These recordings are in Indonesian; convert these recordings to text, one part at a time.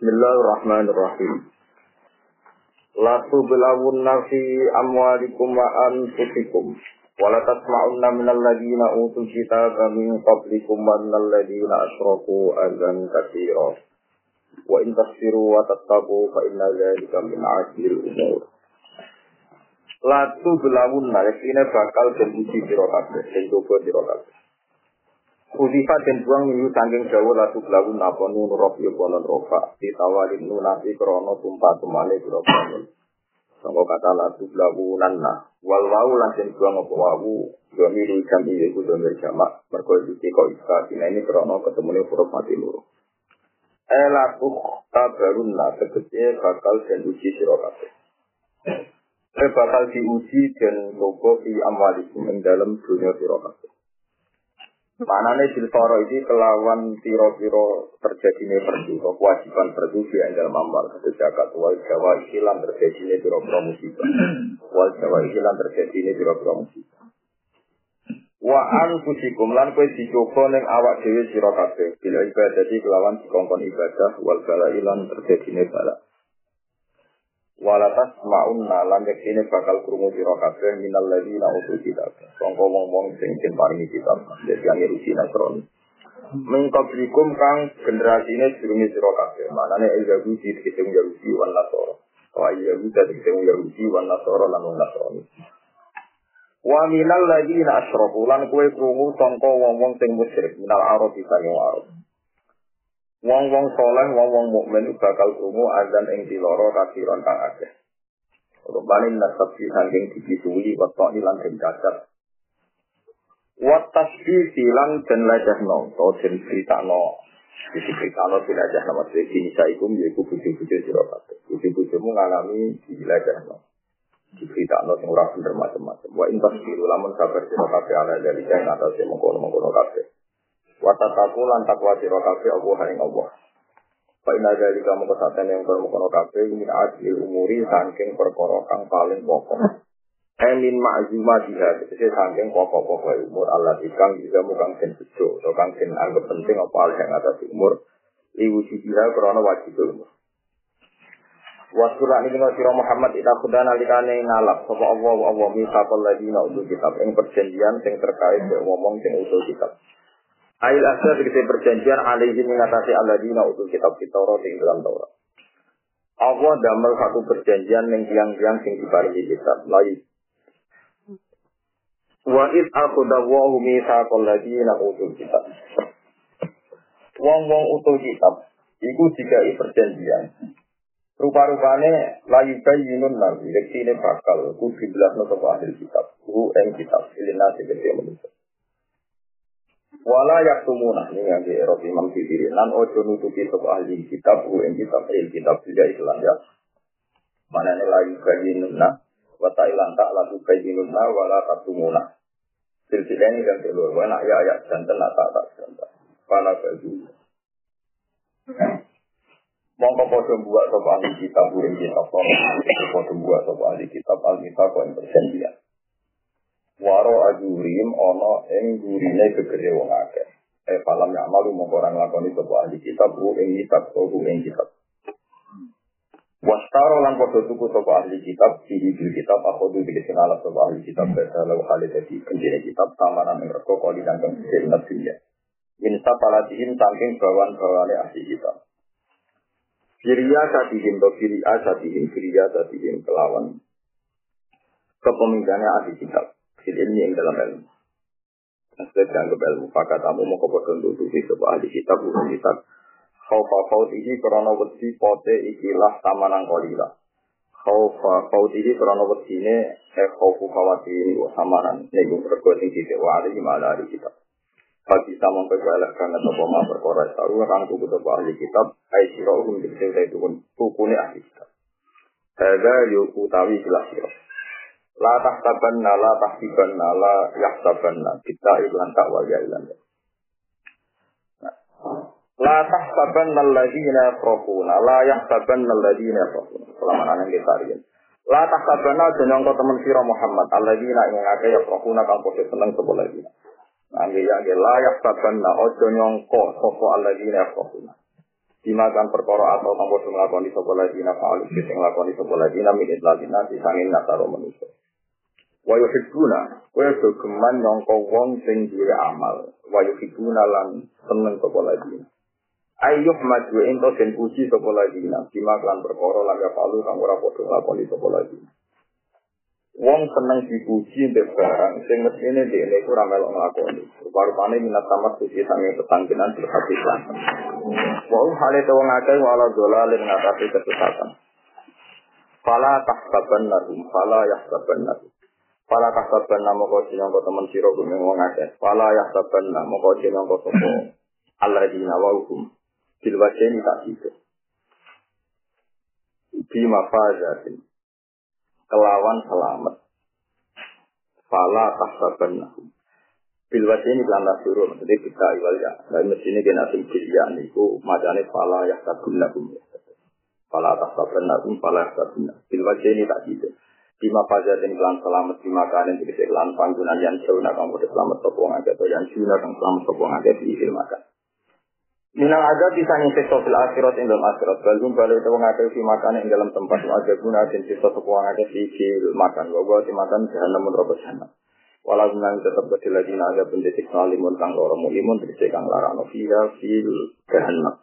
Bismillahirrahmanirrahim. La tublawunna fi amwalikum wa anfusikum wa la tasma'unna minal ladina utul kitaba min qablikum wa minal ladina asyraku azan katsira. Wa in tasfiru wa tattaqu fa inna dzalika min 'azmil umur. La tublawunna yakine bakal den uji sira kabeh, den. Uzifa dan buang minggu sangking jauh lalu belagu napa nun rof yukonon rofa ditawalin nunasi krono tumpah tumale biro krono. Sangka kata lalu belagu nanna wal wau lansen buang apa wawu dua miru jam iya ku dua jamak merko itu kok iska dina ini krono ketemu nih huruf mati luru. Eh laku tabarunna tegese bakal dan uji sirokabe. Eh bakal diuji dan logo di amalikum ing dalam dunia sirokabe. Manane silfaro ini kelawan tiro-tiro terjadinya perdu, kewajiban perdu di dalam amal kata zakat wal jawa ikilan terjadinya tiro-tiro musibah, wal jawa ikilan terjadinya tiro-tiro musibah. Wa anfusikum lan kowe dicoba ning awak dhewe sira kabeh bila ibadah kelawan dikongkon ibadah wal bala ilan terjadinya bala. Walatas ma'unna lan ini bakal krungu sira kabeh minal ladina utul kitab. Sangka wong-wong sing den paringi kitab dadi ngirusi nasron. Mengkoblikum kang generasine durunge sira kabeh. Manane Yahudi dikete Yahudi wan Nasara. Wa Yahudi dikete Yahudi wan Nasara lan wong Nasrani. Wa minal ladina asyraku lan kowe krungu sangka wong-wong sing musyrik minal arab saking arab. Wong-wong soleh, wong-wong mukmin bakal krungu azan ing diloro kasiron kang akeh. Rubanin nasab di sangking dibisuli watok ilan ing cacat. Wat tasbih silang dan lajah no, to den ceritano, Jadi ceritano di lajah no, maksudnya kini saikum yaitu buju-buju sirokate. Buju-bujumu ngalami di lajah no. Sing ora bener macam-macam. Wa intas biru lamun kabar sirokate ala dari kain atas yang mengkono-mengkono kabeh. Watataku lan takwa sira kabeh Allah haring Allah. Fa inna dari kamu kesatan yang kono kabeh min adil umuri saking perkara kang paling pokok. Emin diha, jadi saking pokok-pokok umur Allah ikang juga mukang sen bejo, atau kang sen anggap penting apa hal yang atas umur. Liwusi diha karena wajib umur. Wasura ini dengan sirah Muhammad ita kuda nalikane ngalap Sapa Allah Allah misakol ladina utul kitab Yang perjanjian yang terkait dengan yang utul kitab Ail asal begitu perjanjian alaihi mengatasi aladina utul kitab Taurat di dalam Taurat. Allah damel satu perjanjian yang tiang-tiang sing diparingi kitab lain. Wa id aku dawahu misaqal ladina utul kitab. Wong-wong utul kitab iku dikai perjanjian. Rupa-rupane layu bayyinun nabi, ini bakal kudu belas nopo ahli kitab, ku eng kitab, ilinasi gede manusia. Wala yaktumuna ini yang di Eropa Imam Sibiri. Lan ojo nutupi sapa ahli kitab u ing kitab il kitab tidak Islam ya. Mana ini lagi bayinuna wa ta'ilan tak lagu bayinuna wala taktumuna. Silsilah ini kan keluar. Wa nak ya ayat dan tenak tak tak dan Pala baju. Mongko podo buat sapa ahli kitab u ing kitab. Podo buat sapa ahli kitab al-kitab yang perjanjian. Waro ajurim ono ing gurine kegede wong akeh. Eh falam ya malu mongko ora nglakoni sapa ahli kitab ku ing kitab ku ing kitab. Wastaro lan padha tuku sapa ahli kitab sihi bil kitab aku du dikene ala sapa ahli kitab beda lalu hal dadi kendine kitab tamanan ing reko kali dan kang sirna dunya. Insa palatihim saking bawan-bawane ahli kitab. Firia satihim to firia satihim firia satihim kelawan kepemimpinannya ahli kitab fil ilmi yang dalam ilmu. Maksudnya dianggap ilmu. Maka tamu mau kepada tutupi sebuah ahli kitab, bukan kitab. Khawfa khawtihi karena wedi pote ikilah tamanang kolila. Khawfa khawtihi karena wedi ini eh khawfu khawati samaran. Ini berkuat tinggi sewa ahli gimana ahli kitab. Bagi sama kegalak karena sebuah ma perkara tahu rangku sebuah ahli kitab. Hai sirahum dikisah itu pun tukune ahli kitab. Hada yuk utawi jelas sirah. La tahtabanna la tahtibanna la yahtabanna kita ilan tak wal ilan. La tahtabanna alladhina yafrahuna la yahtabanna alladhina yafrahuna. Selama nang kita riyen. La tahtabanna jeneng kau teman sira Muhammad alladhina ing akeh yafrahuna kang padha seneng sapa lagi. Nangge yang la yahtabanna ojo nyongko sapa alladhina yafrahuna. Dimakan perkara atau tanpa nglakoni sapa ladina fa'alu sing nglakoni sapa ladina min idlalina disangin nasaro manusia. Wa yuhibbuna kowe do geman nyangka wong sing duwe amal. Wa yuhibbuna lan seneng sapa ladina. Ayyuh maju ento den puji sapa ladina. Dimakan perkara lan fa'alu kang ora padha nglakoni sapa ladina. Wong seneng dipuji mbek barang sing mestine dhekne iku ora melok nglakoni. Rupa-rupane minat tamat suci sange petangkinan berhabisan. Wa hale to wong akeh wala dolalin ngatasi kesesatan. Fala tahsaban lahum, fala yahsaban lahum. Fala tahsaban namo kau sinangko temen sira gumeng wong akeh. Fala yahsaban namo kau sinangko sapa. Allah di nawahum. Bil wajeni tak situ. Bima fajatin kelawan selamat. Fala tahsaban lahum. Bil ini kelanda suruh, maksudnya kita iwal ya. Mesti ini kena sing ya niku macane fala ya sabun lahum. Fala tahsaban lahum, fala yahsabun lahum. Bil ini tak gitu. Bima fajar dan kelan selamat di makanan jadi kelan panggungan yang nak kamu selamat sopong aja atau yang jauh nak selamat sopong aja di ilmu makan. Minang ada bisa nyiksa fil akhirat ing dalam akhirat. Balum balik itu mengakai si makan ing dalam tempat ada guna dan siksa sepuang di fil makan. Bahwa si makan jahanam menurut jahanam. Walau nang tetap berdiri lagi naga pendidik salimun kang loro mulimun terisi kang larano fiha fil jahanam.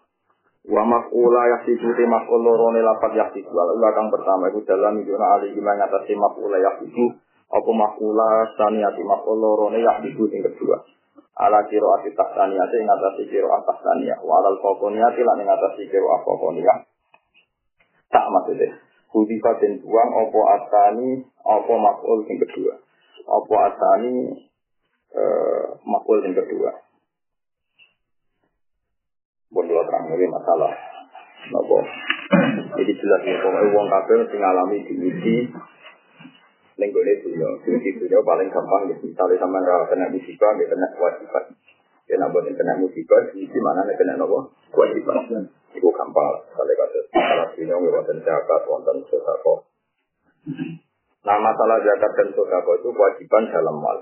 Wa makula yasibu te makul loro ne lapat yasibu. Lalu kang pertama itu dalam yuna ali gimana ngatasi makula yasibu. Apa makula saniati makul loro ne yasibu yang kedua. Ala kiro ati tahtaniyah ing atasi kiro tahtaniyah walal fokoniyah lan ing atasi kiro afokoniyah tak maksudnya Hudifa dan buang opo atani opo makul yang kedua. Opo atani eh, makul yang kedua terang ini masalah Nopo Jadi jelas ya Pokoknya uang kabel Yang ngalami diuji Neng gue dunia, dunia dunia paling gampang gitu. Misalnya sama nggak kena musibah, nggak kena kewajiban. Ya nambah yang kena musibah, di mana nih kena nopo kewajiban. Itu gampang. Kalau kata masalah dunia, nggak wonten zakat, wonten sodako. Nah masalah zakat dan sodako itu kewajiban dalam mal.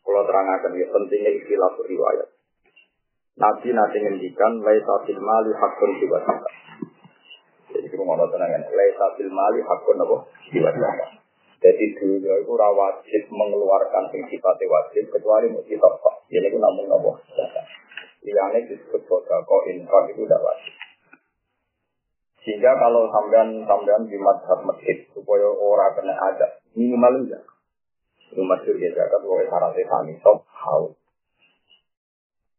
Kalau terangkan ya pentingnya istilah riwayat. Nabi nanti ngendikan laisa fil mali hakun jiwa zakat. Jadi kita ngomong tenang laisa fil mali hakun apa jiwa zakat. Jadi dunia itu wajib mengeluarkan sing sifatnya wajib kecuali mau pak. Jadi itu namun nopo Yang disebut kok infak itu tidak wajib. Sehingga kalau sampean sampean di madhab masjid supaya orang kena ada minimal enggak. Itu masyur ya zakat oleh syaratnya kami sok hau.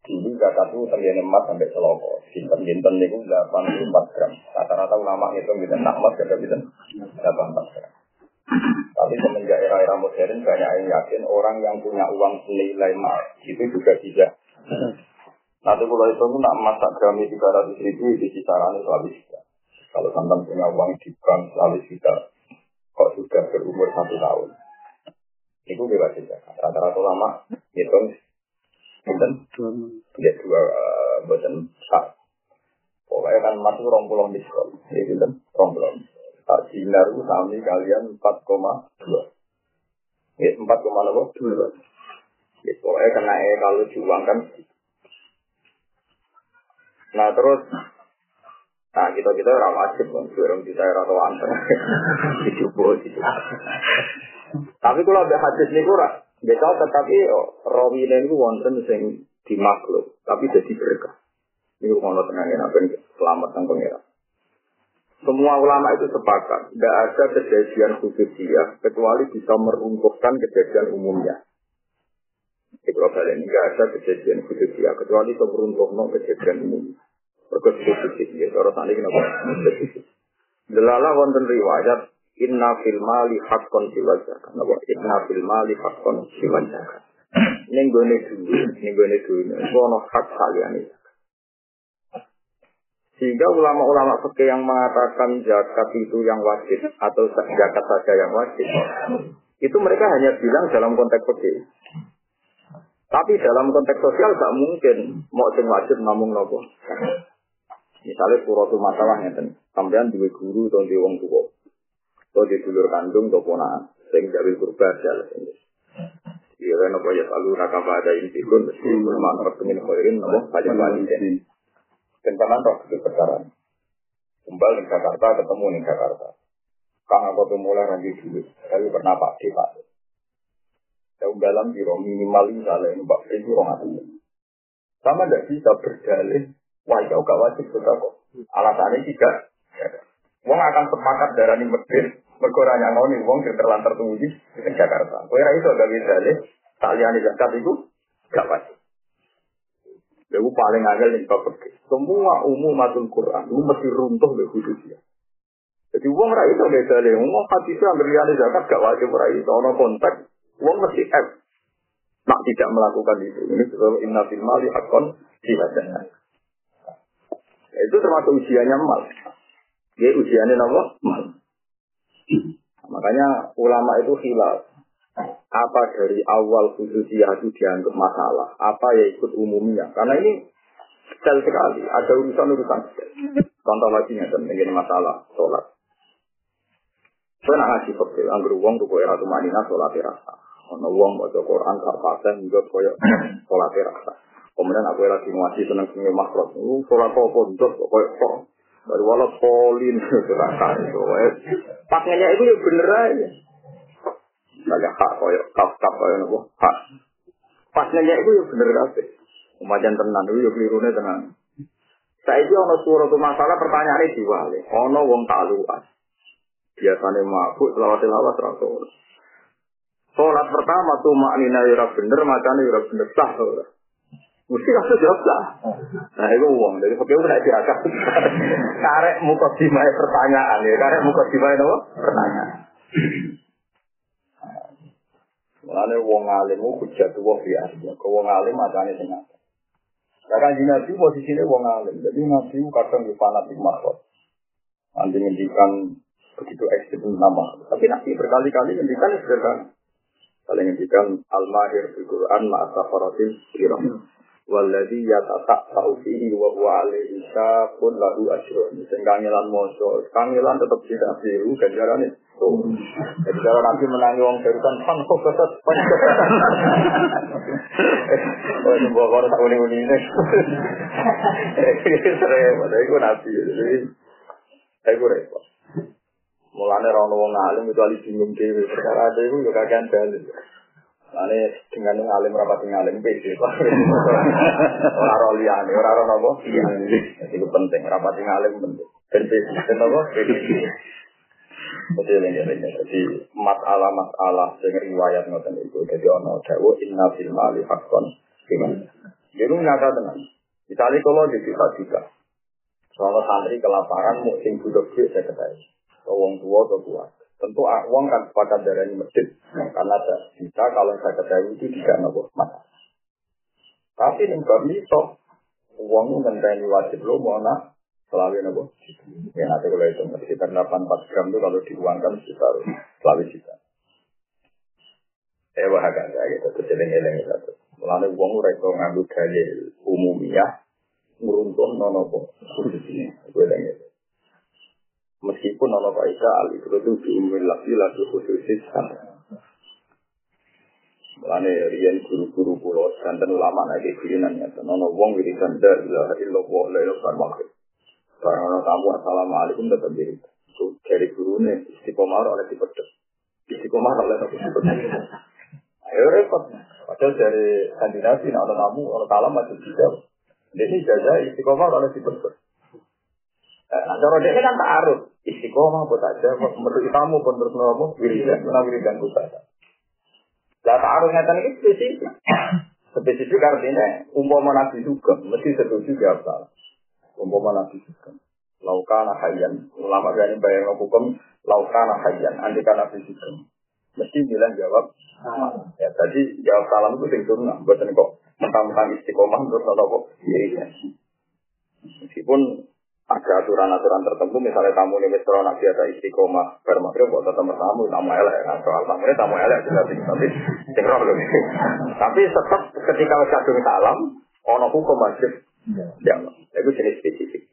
Dulu zakat itu terjadi emas sampai seloko. Sinten jinten itu 84 gram. Rata-rata ulama itu bisa nakmat kada bisa 84 gram. Tapi semenjak era-era modern banyak yang yakin orang yang punya uang senilai emas itu juga bisa. Nanti kalau itu nak masak grami 300 ribu di kisaran selalu bisa. Kalau santan punya uang di bank selalu bisa. Kok sudah berumur satu tahun. Itu bebas saja. Rata-rata lama hitung Bukan, dia dua uh, buatan sak. Pokoknya kan masuk rong pulau diskon. Ini kan rong pulau tak sinar sami kalian 4,2 ya 4,2 ya pokoknya kena e kalau diuangkan. Nah terus nah kita kita orang wajib kan orang kita orang dicoba dicoba. Tapi kalau ada hadis ini kurang Betul, tetapi oh, rawi ini wonten sing dimakhluk, tapi jadi berkah. Ini kalau tengah apa selamat sang pengirat. Semua ulama itu sepakat, tidak ada kejadian khusus dia kecuali bisa meruntuhkan kejadian umumnya. Itu kali ini tidak ada kejadian khusus dia kecuali bisa meruntuhkan kejadian umumnya. Berkhusus dia, cara tadi kenapa? Delala wonten riwayat inna fil mali haqqon siwal zakat. Napa? Inna fil mali haqqon siwal zakat. Ning gone duwe, ning gone duwe, ono hak saliyane. Sehingga ulama-ulama fikih yang mengatakan zakat itu yang wajib atau zakat saja yang wajib, itu mereka hanya bilang dalam konteks fikih. Tapi dalam konteks sosial tak mungkin mau sing wajib ngomong nopo. Misalnya suatu masalah ngeten, sampean duwe guru atau duwe wong tua, atau di dulur kandung atau ponaan, sing gawe kurban jalan ini. Iya kan apa ya selalu nakabah ada intikun, mesti ulama pengen khairin nopo paling paling Dan sampean roh itu perkara. Kembali ke Jakarta, ketemu di Jakarta. Kang aku tuh mulai nanti dulu, tapi pernah Pak D Pak. Saya dalam biro minimal misalnya ini Pak itu orang itu. Sama tidak bisa berdalih, wah jauh gak wajib sudah kok. Alasannya tidak. Wong akan sepakat darah ini medit, berkurang yang ngoni, wong yang terlantar tunggu di Jakarta. Kau itu gak bisa deh, talian zakat itu gak wajib. Lalu paling agak yang kau Semua umum matul Quran itu mesti runtuh di khususnya. Jadi uang rai itu beda deh. Uang hati itu ambil liane zakat gak wajib rai itu. Ono kontak, uang mesti F. Nak tidak melakukan itu. Ini sebab inna fil mali hakon diwajahnya. Itu termasuk ujiannya mal. Ya ujiannya apa? Mal. Makanya ulama itu hilaf apa dari awal khususiyah itu dianggap masalah, apa ya ikut umumnya. Karena ini detail sekali, ada urusan-urusan Contoh lagi nih, ini masalah sholat. Saya nak ngasih fakir, anggur uang tuh kaya ratu manina sholat rasa. Ono uang baca Quran, karpaten juga kaya sholat rasa. Kemudian aku lagi ngasih seneng seneng makhluk, sholat untuk kaya kok. Baru walau polin, rasa itu. Pakainya itu ya bener aja. Kayak hak koyok kaf kaf koyok nopo hak. Pas nanya itu ya bener kabeh. Umajan tenan itu ya kelirune tenan. Saya itu ono suara masalah pertanyaannya diwale. Ono wong tak luas. Biasanya mabuk selawat selawat rasul. Sholat pertama tuh maknina yura bener, macamnya yura bener sah. Mesti kasih jawab lah. Nah itu uang dari fakir udah diakak. Karek muka dimai pertanyaan ya, karek muka dimai apa? Pertanyaan. Mulane wong alim ku hujat wong biasa. Kau wong alim macane sing apa? Lah kan Nabi posisine wong alim. Jadi Nabi kadang di fanatik makhluk. Nanti ngendikan begitu ekstrim nama. Tapi Nabi berkali-kali ngendikan sederhana. Kali ngendikan al-mahir di Quran ma'asafaratil kiram. Walladhi yatatak ta'ufihi wa huwa alaihi syafun lahu asyrun. Sing kangelan moso. Kangelan tetap tidak biru ganjarannya. Jadi kalau nanti menangi wong barusan pan kok kesat pan Oh itu bawa koran tak unik ini. Sering, ada itu nabi. Jadi, aku repot. Mulanya orang wong alim itu alih bingung dewi. Perkara ada itu juga kagian dalil. Mulanya dengan alim rapat yang alim beda. Orang orang liane, orang orang apa? Iya. Itu penting, rapat yang alim penting. Dan beda, kenapa? Jadi ini jadi masalah masalah dengan riwayat ngoten itu. Jadi ono dawu inna fil mali hakon gimana? Jadi nyata dengan. Misalnya kalau di kita tiga, soal santri kelaparan musim budak dia saya ketahui. Wong tua atau tua. Tentu uang kan sepakat dari masjid. Karena ada bisa kalau saya ketahui itu tidak nopo masalah. Tapi nih bab itu uang ngenteni wajib lo mau nak selalu nopo. Ya nanti kalau itu sekitar 84 gram itu kalau diuangkan sekitar selalu juta. Saya wah agak gitu, kecilin eleng itu. Mulanya uang mereka ngambil dalil umumnya, meruntuh nono kok gue itu. Meskipun nono kaidah al itu itu diumumkan lagi lagi khususnya Mulane riyen guru-guru pulau santen ulama lagi kulinan ya, nono wong wiridan dar ilaha illallah la ilaha illallah karena tamu assalamualaikum tetap diri. So, dari gurunya istiqomah oleh dipedes. Istiqomah oleh dipedes. Ayo repot. Padahal dari kandidasi, nah, ada tamu, ada talam masih tidak. Ini jaga istiqomah oleh dipedes. Nah, cara dia kan tak arut. Istiqomah apa saja, menurut tamu pun terus ngomong, wiridan, mana wiridan saja. Lah tak arut ngeten ini spesifik. Spesifik artinya umpama nabi juga, mesti setuju jawab salah umpama nabi juga. Laukana hayyan, ulama berani bayang hukum laukana hayyan, andika nabi juga. Mesti bilang jawab, ya tadi jawab salam itu sing sunnah, buatan kok mentang-mentang istiqomah terus kok dirinya. Meskipun ada aturan-aturan tertentu, misalnya tamu ini mistro nak biasa istiqomah, bar maghrib buat tamu tamu, tamu elek, nah, soal tamu ini tamu elek juga tapi sing roh loh. Tapi tetap ketika kadung salam, ono hukum wajib Ya, itu jenis spesifik.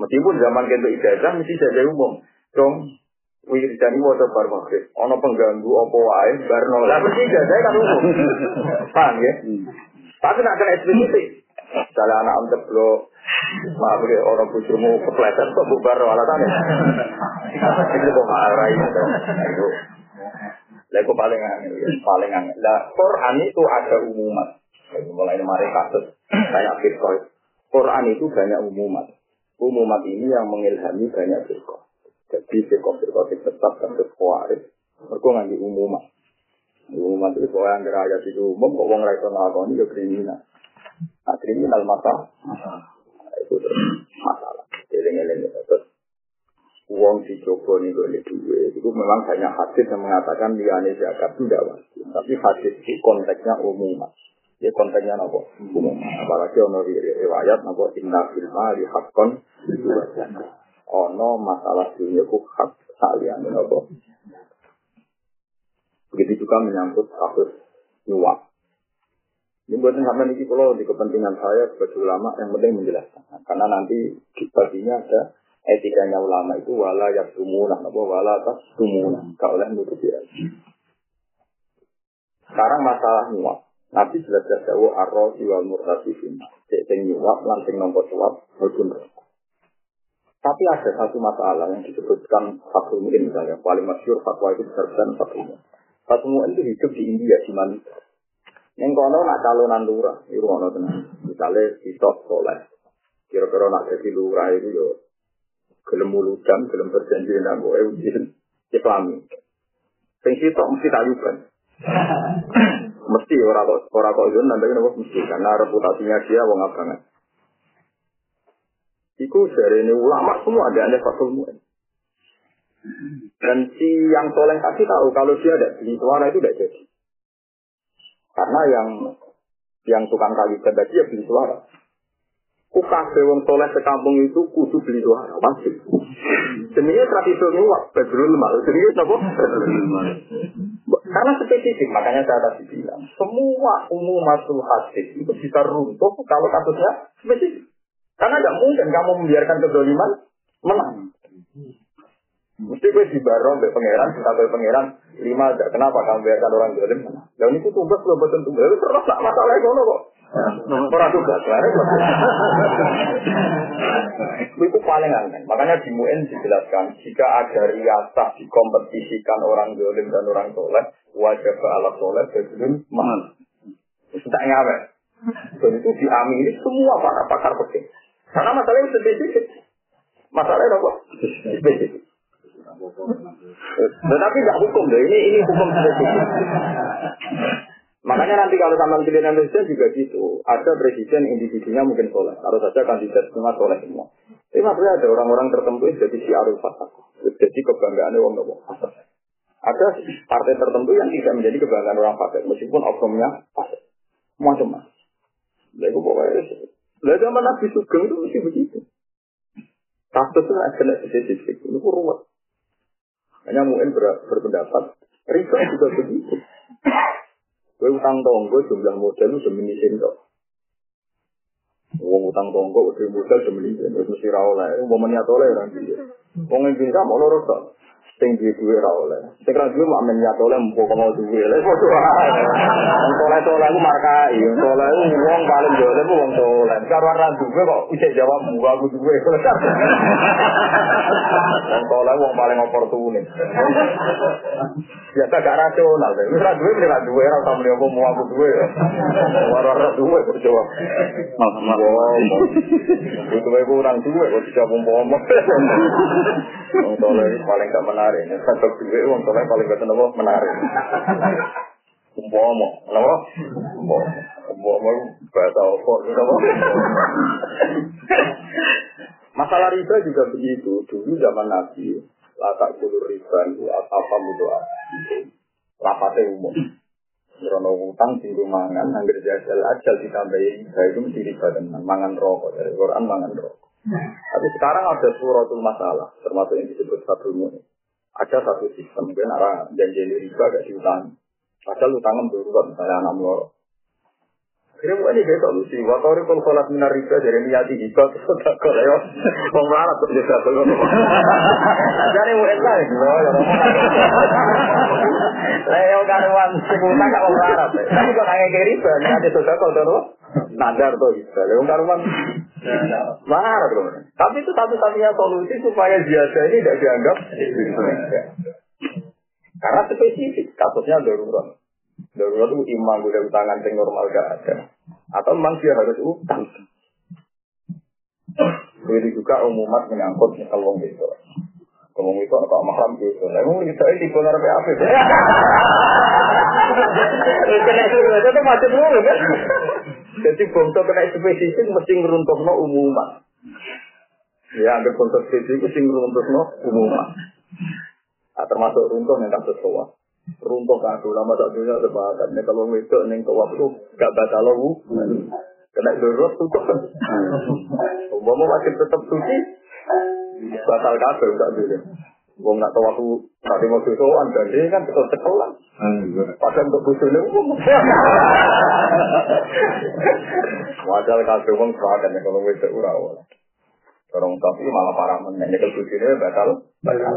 Meskipun zaman kento ijazah mesti ijazah umum. Dong, wiridani waca bar maghrib. Ono pengganggu apa wae bar no. Lah mesti ijazah kan umum. Paham ya? Tapi nak kena spesifik. Misalnya anak om teblo Maaf ya, orang bujumu kepleset kok bubar alasannya. Itu kok marah itu. Itu. Lah paling angin, ya, paling angin. Lah Quran itu ada umuman. Mulai mari kasus kayak Bitcoin. Quran itu banyak umuman. Umuman ini yang mengilhami banyak Bitcoin. Jadi Bitcoin-Bitcoin tetap dan berkuaris. Mereka ngambil umuman. Umuman itu kalau yang ayat itu umum, kok orang rakyat ngakoni ya kriminal. Nah, kriminal masa. Itu masalah. Eleng-eleng terus uang di Joko ini gue duit. Itu memang banyak hadis yang mengatakan liane zakat tidak wajib. Tapi hadis itu konteksnya umum. Ya konteksnya apa? Umum. Apalagi ono riwayat apa inna fil mali haqqan ono masalah dunia ku hak salian apa? Begitu juga menyangkut kasus nyuap. Ini buatan sampai ini kalau di kepentingan saya sebagai ulama yang penting menjelaskan. Karena nanti baginya ada etikanya ulama itu wala ya sumuna, apa wala tas sumuna. Kau oleh nutupi Sekarang masalah nyuap. Nabi jelas-jelas jauh arro wal murtasifin. Cek nyuap, langsung nombor suap, Tapi ada satu masalah yang disebutkan mungkin misalnya. Paling masyur fatwa itu besar-besar. Satu mungkin itu hidup di India, di Malaysia. Yang kono nak calonan lurah, itu kono tenang. Misalnya sitok soleh. Kira-kira nak jadi lurah itu yo gelem muludan, gelem berjanji dengan gue ujian Islami. Sing sitok mesti tayuban. mesti orang kok orang kok itu nanti kenapa mesti karena reputasinya dia wong abangan. Iku dari ini ulama semua ada ada fatul Dan si yang soleh tadi tahu kalau dia ada di suara itu tidak jadi. Karena yang yang tukang kayu tadi dia beli suara. Kukabe wong soleh sekampung itu kudu beli suara, wajib. Jenenge tradisi nyuwak, bedrul mal. Jenenge apa? Karena spesifik, makanya saya tadi bilang, semua umum masuk hadis itu bisa runtuh kalau kasusnya spesifik. Karena tidak mungkin kamu membiarkan kedoliman menang. Mesti gue dibarong be pangeran, kita be pangeran lima aja. Kenapa kamu biarkan orang dolim? Dan itu tumbas belum betul tumbas. Terus tak masalah itu kok. Orang juga, Itu paling aneh. Makanya di MUN dijelaskan jika ada riasah dikompetisikan orang dolim dan orang soleh, wajib ke alat soleh sebelum mahal. Tak ngawe. Dan itu diamini semua para pakar peking. Karena masalahnya spesifik. Masalahnya apa? Spesifik. Tetapi tidak hukum deh. Ini ini hukum spesifik. Makanya nanti kalau sama pilihan presiden juga gitu. Ada presiden individunya mungkin soleh. Harus saja kandidat semua soleh semua. Tapi maksudnya ada orang-orang tertentu yang jadi si arul fatah. Jadi kebanggaan orang nopo. Ada partai tertentu yang tidak menjadi kebanggaan orang fasik. Meskipun oknumnya fasik. Macam-macam. Lalu pokoknya Lalu zaman Nabi Sugeng itu mesti begitu. Kasusnya kena spesifik. Itu ruwet. Hanya mungkin ber, berpendapat. Riba juga begitu. Gue utang tonggo jumlah modal itu demi kok. Wong utang tonggo udah modal demi itu mesti rawol Wong meniat oleh orang dia. Wong yang bisa mau lorot. Sing duwe duwe ra oleh. Sing ra duwe mak menyat oleh mau duwe. Wae. Wong. Wong paling ku wong. Karo ra duwe kok isih jawab aku duwe. Wong wong paling. Biasa gak rasional. Wis ra duwe ra duwe ra aku duwe. Ora ra duwe kok jawab. Kurang duwe kok dijawab. Wong paling gak menarik menarik. Satu duit uang soleh paling betul nopo menarik. Umpama, nopo? Umpama, umpama bahasa opor, nopo? Masalah riba juga begitu. Dulu zaman Nabi, latak kulur riba itu apa mudoa. Lapatnya umum. Rono utang di mangan, anggar jajal ajal ditambahin, itu mesti riba tenan. Mangan rokok dari Quran, mangan rokok. Tapi sekarang ada suratul masalah, termasuk yang disebut satu mu'in ada satu sistem kan arah janji riba gak diutang padahal utangan berubah misalnya anak mloro Kira bukan ini solusi. Watori kalau sholat minar riba dari niati riba terus tak kalau ya mau melarat tuh juga tuh. Jadi mau ya, Lah yang karuan sebutan gak mau melarat. Tapi kok kayak riba niati sudah kalau tuh nadar tuh gitu. Yang karuan Marah bro. Tapi itu satu-satunya solusi supaya ziyadah ini tidak dianggap Karena spesifik, kasusnya darurat. Darurat itu imam udah utangan yang normal gak ada. Atau memang dia harus utang. Begitu juga umumat menyangkut kalau itu. Kalau itu apa mahram gitu. Nah, itu ini tipe narape apa? Kena itu itu macam dulu kan. Jadi bongso kena spesifik mesti ngeruntuhno umumat. Ya, ada bongso spesifik mesti ngeruntuhno umumat. Nah, termasuk runtuh yang kasus tua. Runtuh kan lama tak dunia sepakat. Nih kalau itu neng tua itu gak batal lu. Kena darurat tutup. Umpama masih tetap suci, batal kabeh enggak dulu. Wong nak tahu aku tadi mau susuan, jadi kan betul sekolah. Padahal untuk busuk ini umum. Wajar kasih wong seragam yang kalau wajar urawal. Kalau tapi malah parah menenek ke busuk bakal batal.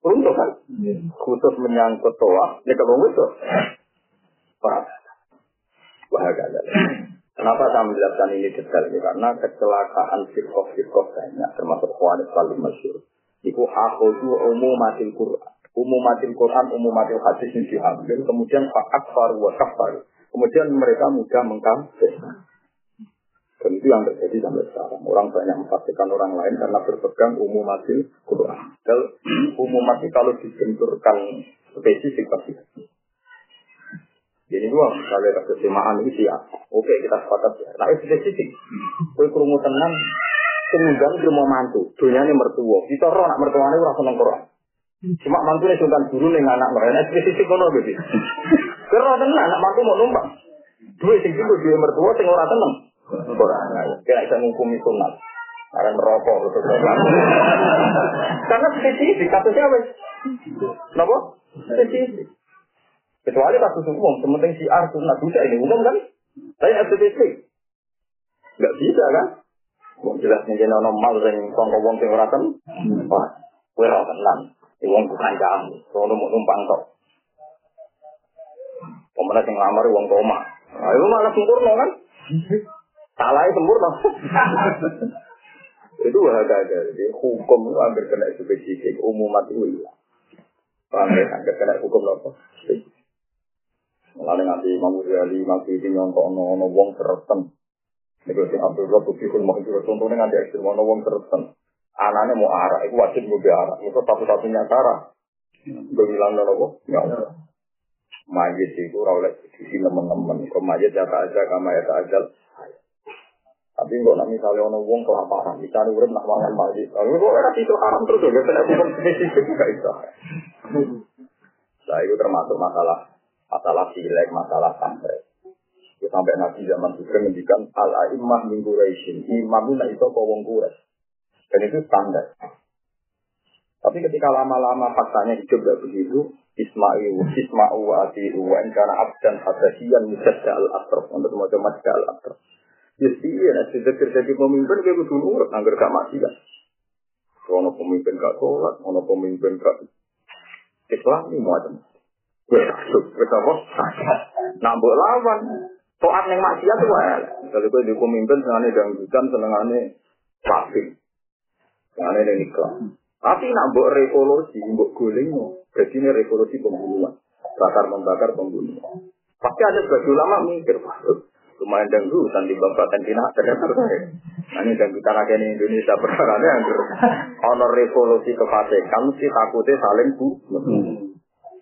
Runtuh kan? Iya. Khusus menyangkut toa, ini kalau itu. Pak, bahagia. Kenapa saya menjelaskan ini detail ini? Karena kecelakaan sirkoh-sirkoh banyak, termasuk Khawanis paling masyur. Itu umum mati Quran. Umum mati Quran, umum mati hadis yang diambil. Kemudian Pak Akbar wa Kafar. Kemudian mereka mudah mengkafir. Dan itu yang terjadi sampai sekarang. Orang banyak mempastikan orang lain karena berpegang umum hasil Quran. Dan umum mati kalau dibenturkan spesifik pasti. Jadi dua, kalau ada kesemaan ini sih Oke, kita sepakat ya. Nah, spesifik. Kue kerungu tenang, kemudian dia mau mantu. Dunia ini mertua. Kita roh anak mertua ini orang seneng Quran. Cuma mantu ini sultan guru nih anak mereka. Nah, spesifik kono gitu. Kerana tenang, anak mantu mau numpang. Dua sing itu dua mertua, sing orang tenang. Quran. Kira bisa menghukumi sunat. Karena merokok betul Karena spesifik kasusnya apa? Kenapa? Spesifik. Kecuali kasus umum, sementing si ar sunat bisa ini umum kan? Tapi spesifik. Gak bisa kan? Wong jelas nih jadi orang mal yang kongko wong sing ora. Wah, kowe ora tenan. Wong bukan kamu, sono mau numpang tok. Pemenang sing lamar wong koma. Ayo malah sempurna kan? Salah sempurna. itu ada Jadi hukum itu hampir kena spesifik, umumat itu hilang. Ya? Hampir kena hukum apa? Mulai nanti Imam Ghazali masih ini nyontok ono wong sereten. Itu sing Abdul Rabb Fikul Mahjur contohnya nanti ekstrim ono wong sereten. Anaknya mau arah, itu wajib gue arah. Itu satu-satunya cara. Gue bilang nopo, ya Allah. Majid itu di sini teman-teman. Kau majid ya aja, kama ya ajal. Tapi kok nak misalnya ono wong kelaparan, misalnya urip nak mangan mati. Lalu kok ora itu haram terus ya, kena spesifik juga itu. Nah, itu termasuk masalah masalah silek, masalah sampai. Itu sampai nabi zaman itu mendikan al aimah min Quraisyin. Imam itu itu kok wong. Dan itu standar. Tapi ketika lama-lama faktanya hidup gak begitu, Ismail, wa Atiru, wa karena abdan hadasiyan musadda al-atraf, untuk macam-macam al-atraf. Ya iya, nah sudah jadi pemimpin kayak kudu nurut, anggar gak kan. Ono pemimpin gak sholat, ono pemimpin gak Islam ini macam. Wes apa? Nambah lawan. Toat yang maksiat tuh wae. Kalau gue di pemimpin senengane dangdutan, senengane pasti. Senengane nikah. Tapi nak mbok revolusi, mbok guling, jadi ini revolusi pembunuhan. Bakar membakar pembunuhan. Pasti ada sebagian ulama mikir, lumayan dangdutan di babakan Cina nah ini dangdutan aja di Indonesia perkara yang honor revolusi kefasikan mesti takutnya saling bu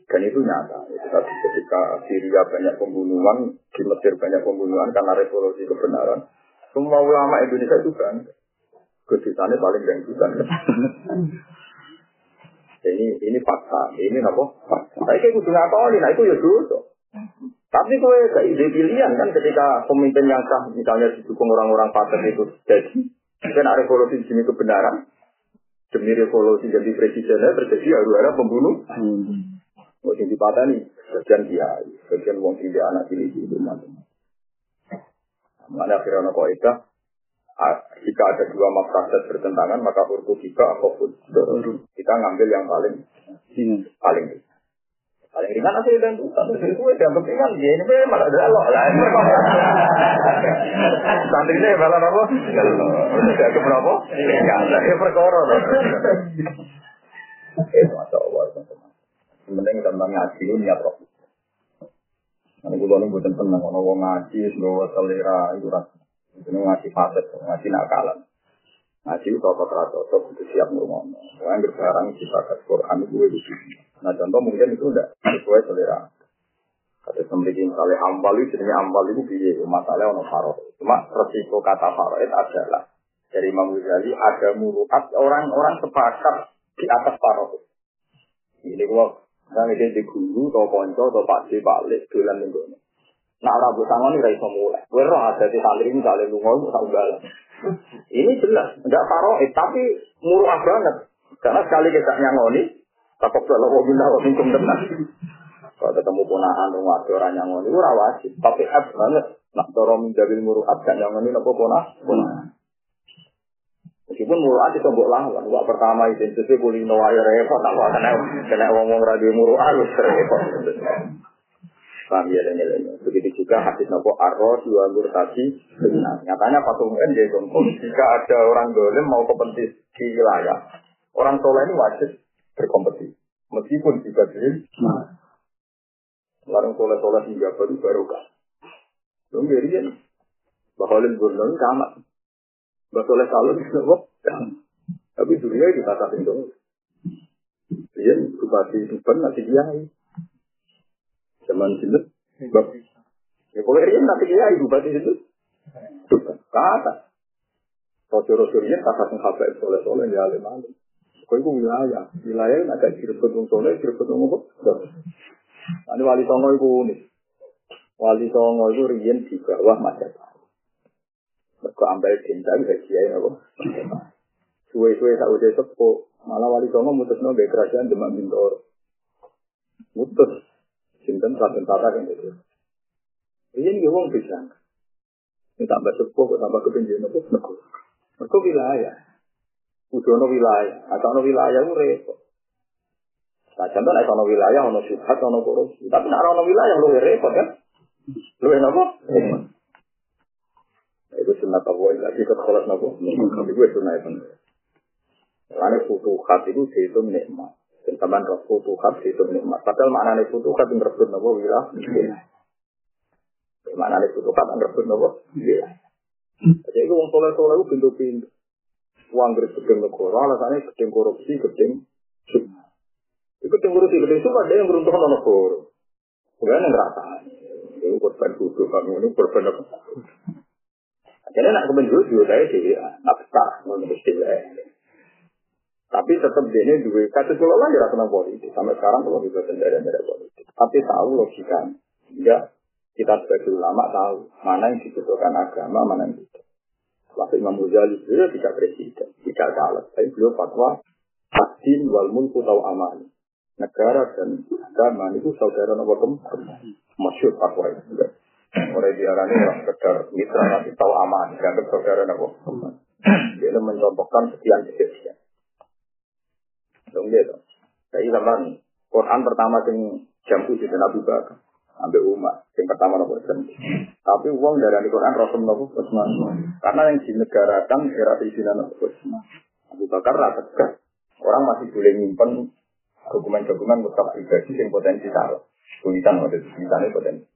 dan itu nyata. Itu tadi ketika Syria banyak pembunuhan di Mesir banyak pembunuhan karena revolusi kebenaran. Semua ulama Indonesia itu kan kedutannya paling dangdutan. Ini ini fakta. Ini apa? Fakta. Tapi kayak kudu ngakoni nah itu ya dulu tapi kowe gak ide pilihan kan ketika pemimpin yang sah misalnya didukung orang-orang fasik itu jadi ada revolusi demi kebenaran, demi revolusi jadi presidennya terjadi ada pembunuh. Hmm. Oh, yang dipatani, sebagian kiai, sebagian wong tidak anak ini di rumah. Mana akhirnya kok itu, jika ada dua maksud bertentangan, maka huruf kita apa pun kita ngambil yang paling hmm. paling paling ringan asli dan satu itu yang penting kan ya ini malah ada Allah lah santri ini malah apa? Tidak ke berapa ya ya perkara itu masya Allah teman-teman. Penting tentang ngaji ini niat roh Nanti gue nih bukan tenang, kalau ngaji, selera itu rasa, itu ngaji faset, ngaji nakalan. Ngaji itu cocok cocok itu siap ngomong. Yang berbarang ke Quran di sini. Nah contoh mungkin itu udah sesuai selera. Kata memiliki misalnya ambal itu jenisnya ambal itu biaya masalah ono faro. Cuma resiko kata faro itu adalah dari Imam Ghazali ada muruat orang-orang sepakat di atas faro. Ini gua nggak dia di guru atau ponco atau pak balik dolan minggu Nah rambut tangan ini raiso mulai. Gue roh ada di santri misalnya lu ngomong tak Ini jelas, enggak faro, tapi muruah banget. Karena sekali kita nyangoni, Takut kalau mau bina kok minum. Kalau ketemu ponakan rumah ada orang yang itu rawasi. Tapi ab banget. Nak dorong menjadi muruat kan yang ini nopo ponah. Meskipun muruat itu mbok lawan. Wah pertama itu itu boleh air repot. Tak kena kena ngomong radio muruat harus repot. Paham ya dan Begitu juga hadis nopo arroh dua murtasi benar. Nyatanya patung kan jadi contoh. Jika ada orang golem mau ke di wilayah, orang soleh ini wajib berkompetisi. Meskipun juga jadi, nah. Larang soleh-soleh hingga baru baru kan. Dong jadi kan, bahalin gurnong kamat. Basoleh salon kok, tapi dunia kita kasih dong. Dia bupati Tuban nanti kiai. Zaman sini, ya boleh dia nanti kiai bupati itu. Tuban, kata. Rojo-rojonya kata penghabai soleh-soleh ya alim-alim. Kau itu wilayah, wilayah yang ada direbut wong soleh, direbut wong apa? Ini wali songo itu unik. Wali songo itu rian di bawah Majapahit. Mereka ambil cinta bisa kiai apa? Suwe-suwe tak udah sepo, malah wali songo mutus nabe kerajaan Demak Bintoro. Mutus, cinta raden tata kan itu. Rian dia wong bisa. Ini tambah sepo, tambah kepinjauan apa? Mereka wilayah. Udono wilayah, atau ono wilayah itu repot. Nah, contoh nek ono wilayah ono syubhat ono korupsi, tapi nek ono wilayah lu repot kan? Lu apa? Itu sunat Allah lagi ke kholat nopo. Tapi gue sunat itu. Karena futuhat itu dihitung nikmat. Tambahan roh futuhat dihitung nikmat. Padahal maknanya futuhat yang rebut nopo wilayah. Maknanya futuhat yang rebut nopo wilayah. Jadi itu orang soleh-soleh itu pintu-pintu uang dari gedeng negara, alasannya gedeng korupsi, gedeng sunnah. Itu gedeng korupsi, gedeng sunnah ada yang beruntung sama negara. Bukan yang rata. Ini korban kudu, kami ini korban apa? Jadi nak kemen jujur, saya sih nafkah, menurut istilah. Tapi tetap dia ini dua kata lah ya tentang politik. Sampai sekarang kalau juga dari politik. Tapi tahu logika. Ya, kita sebagai ulama tahu mana yang dibutuhkan agama, mana yang tidak. Waktu Imam Ghazali beliau tidak presiden, tidak caleg. Tapi beliau fatwa Hakim wal mulku tau aman. Negara dan agama itu saudara nomor keempat. Masyur fatwa itu. Orang diarani sekedar mitra tapi tahu aman. Dianggap saudara nomor keempat. Dia mencontohkan sekian kejadian. Dong dia dong. Jadi zaman Quran pertama yang jam tujuh dan Abu Bakar ambil umat. Yang pertama nopo Tapi uang dari Quran Rasul nopo Utsman. Karena yang dinegarakan era istilah nopo Utsman. Abu Bakar rata Orang masih boleh nyimpen dokumen-dokumen mutaf pribadi yang potensi salah. Tulisan waktu itu potensi.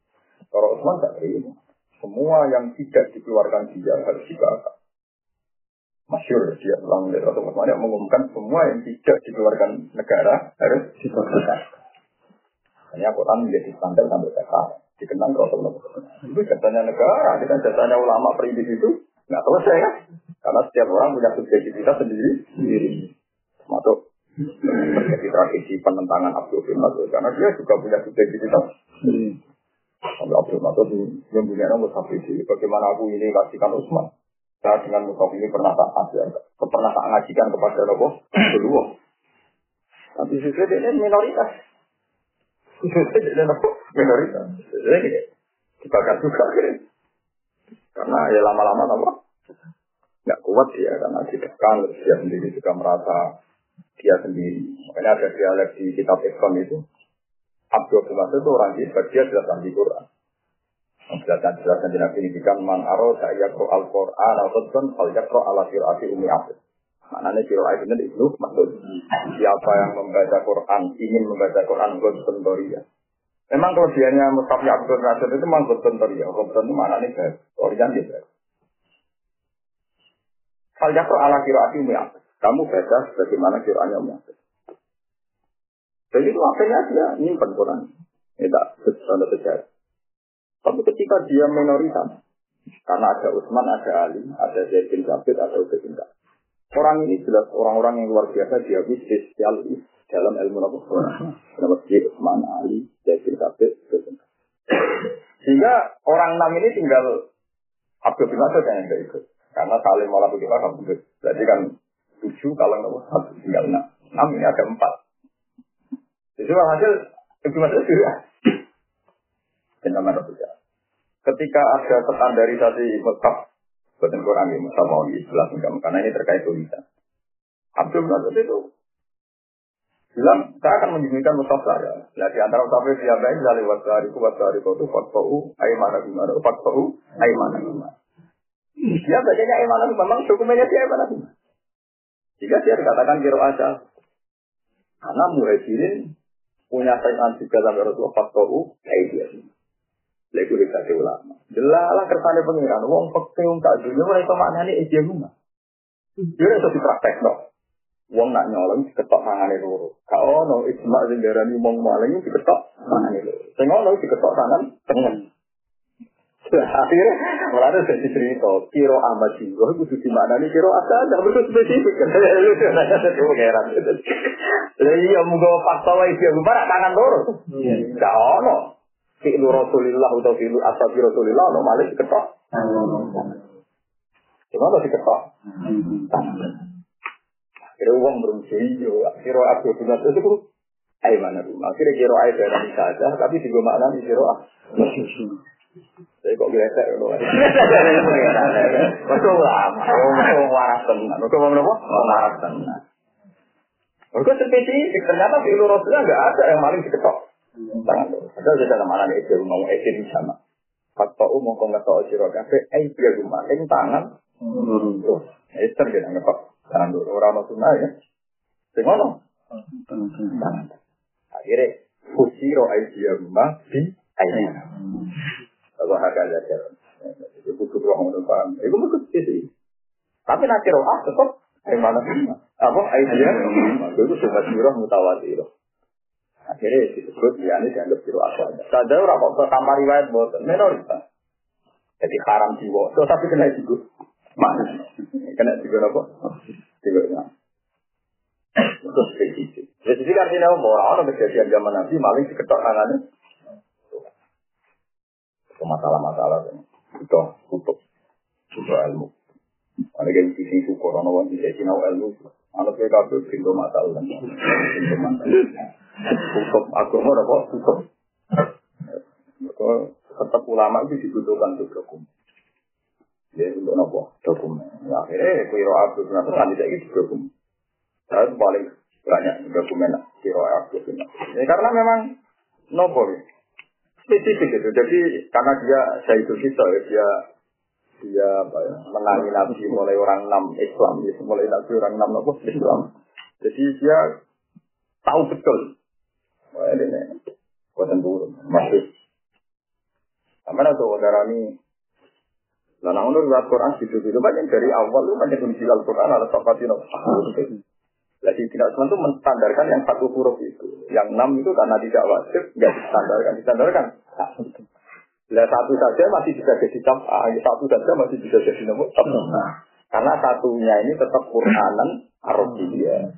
Kalau Utsman tak terima. Semua yang tidak dikeluarkan dia harus dibakar. Masyur dia ulang dari Rasul Utsman yang mengumumkan semua yang tidak dikeluarkan negara harus dibakar. Hanya Quran menjadi standar sampai sekarang. Dikenang Rasulullah. Itu jatahnya negara, kan jatahnya ulama perintis itu nggak selesai kan? Karena setiap orang punya subjektivitas sendiri. sendiri. Termasuk terjadi tradisi penentangan Abdul bin Masud karena dia juga punya subjektivitas. Sampai Abdul Masud yang punya nomor satu bagaimana aku ini kasihkan Utsman. Saya dengan musof ini pernah tak ajar, pernah tak ngajikan kepada Nopo kedua. Tapi sesuai dengan minoritas. Nopo minoritas. Jadi dibakar juga akhirnya. Karena ya lama-lama Nopo nggak kuat dia karena ditekan, dia sendiri juga merasa dia sendiri. Makanya ada dialek di kitab Islam itu. Abdul Masud itu orang hebat, dia jelas di Quran. Menjelaskan jelaskan di Nabi kan man aro yakro al Quran al Quran al yakro ala firati umi abid. Maknanya kiro ayat ini itu maksud siapa yang membaca Quran ingin membaca Quran Quran Doria. Memang kelebihannya Mustafa Abdul Rasul itu memang Quran Doria. Quran itu maknanya baik, Doria dia Al yakro ala firati umi abid. Kamu baca bagaimana kiranya umi abid. Jadi itu akhirnya dia nyimpan Quran. Ini tak sejarah. Tapi ketika dia minoritas, karena ada Utsman, ada Ali, ada Zaid bin Sabit, ada Ubay bin Orang ini jelas orang-orang yang luar biasa dia spesial dalam ilmu Nama dia Utsman, Ali, Zaid bin Sabit, Sehingga orang enam ini tinggal Abdul bin Mas'ud yang tidak ikut. Karena saling malah begitu kan Berarti kan tujuh kalau nggak satu tinggal enam. Enam ini ada empat. Jadi hasil Ibnu Mas'ud juga Nama Ketika ada standarisasi Mekah, buatan Quran ini Mekah mau istilah karena ini terkait tulisan. Abdul Nasir itu bilang, saya akan menyembunyikan mushaf saya. Nah, di antara mushaf itu yang lain, dari wasariku, wasariku itu fatfa'u, aimana gimana, fatfa'u, aimana gimana. Dia bacanya aimana gimana, memang dokumennya dia aimana gimana. Jika dia dikatakan kiro aja, karena muhajirin punya saingan juga sampai Rasulullah fatfa'u, aimana Lego dikasih ulama. Jelalah kersane pengiran. Wong pekeh wong tak dunia mulai sama maknane ijazah rumah. Dia itu dipraktek no. Wong nak nyolong diketok tangane loro. Kau no ijma sing darani wong maling diketok tangane loro. Sing ngono diketok tangan tengen. Akhirnya, mulai dari cerita, kiro amat jiwa, itu di mana nih kiro asal, tidak perlu spesifik. Lu nanya satu pengeran. Jadi ya mungkin fakta dia gimana tangan loro. Gak ono fi'lu Rasulillah atau fi'lu ashabi Rasulillah lo malah diketok. Gimana diketok? Akhirnya uang berusia yo, akhirnya aku punya itu tuh Ayo mana tuh? Akhirnya kira air dari saja, tapi juga makna di kira ah. Saya kok gesek loh. Betul lah, mau waras tenan. Betul mau apa? Waras tenan. Mereka spesifik, ternyata fi'lu Rasulullah nggak ada yang maling diketok. Padahal di dalam mana itu mau di sana. Fakta umum kau nggak tahu siro kafe, eh dia rumah, ing tangan. Tuh, Esther dia nggak pak tangan dulu. Orang mau ya. Sengono. Tangan. Akhirnya kusiro eh dia rumah di ayah. Kalau harga aja. Itu butuh ruang untuk paham. Itu butuh sih. Tapi nanti roh tetap. Yang mana? Apa? Aisyah. Itu semua sirah mutawatirah. Akhirnya disebut ya ini dianggap biru asal. Saja orang kok tanpa riwayat buat minoritas. Jadi haram jiwa. So tapi kena juga. Mana? Kena juga apa? Juga Terus spesifik. Spesifik artinya apa? Orang kejadian zaman Nabi maling diketok tangannya. Itu masalah-masalah. Itu tutup. Itu ilmu. Ada yang sisi syukur. Orang-orang bisa sinau ilmu. Anak saya kabel pintu masalah. Pintu masalah. Hukum agama apa? Hukum. Maka tetap ulama itu dibutuhkan untuk dokumen. Ya untuk apa? Dokumen. Ya, akhirnya kiro abdul kenapa kan tidak itu dokumen. Saya paling banyak dokumen kiro abdul Ya karena memang nopo ya. Spesifik itu. Jadi karena dia saya itu kita ya dia dia apa ya, menangi nabi mulai orang enam Islam, ya, mulai nabi orang enam nopo Islam. Jadi dia tahu betul Wah, ini buatan turun, masih. Sama ada saudara ini. Nah, nah, menurut Al-Quran gitu gitu banyak dari awal lu banyak kunci Al-Quran ada topati no. Jadi tidak cuma itu menstandarkan yang satu huruf itu, yang enam itu karena tidak wajib, nggak distandarkan, distandarkan. Nah, satu saja masih bisa jadi cap, satu saja masih bisa jadi nomor Karena satunya ini tetap Quranan Arabia.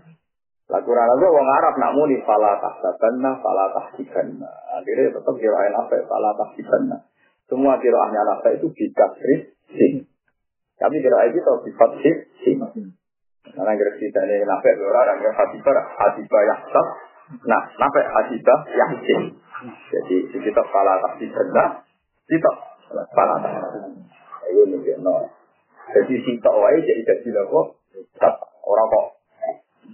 Lah Quran itu wong Arab nak muni fala tahsabanna fala tahsibanna. Akhirnya tetap kirain apa fala tahsibanna. Semua kiraannya apa itu bikasri sing. Tapi kira itu tahu sifat sih. Karena kira kita ini nafek orang yang hatibah hatibah yahsab. Nah, nafek hatibah yahsin. Jadi kita salah kasih salah kasih. Ayo nih no. Jadi kita wae jadi jadi kok orang kok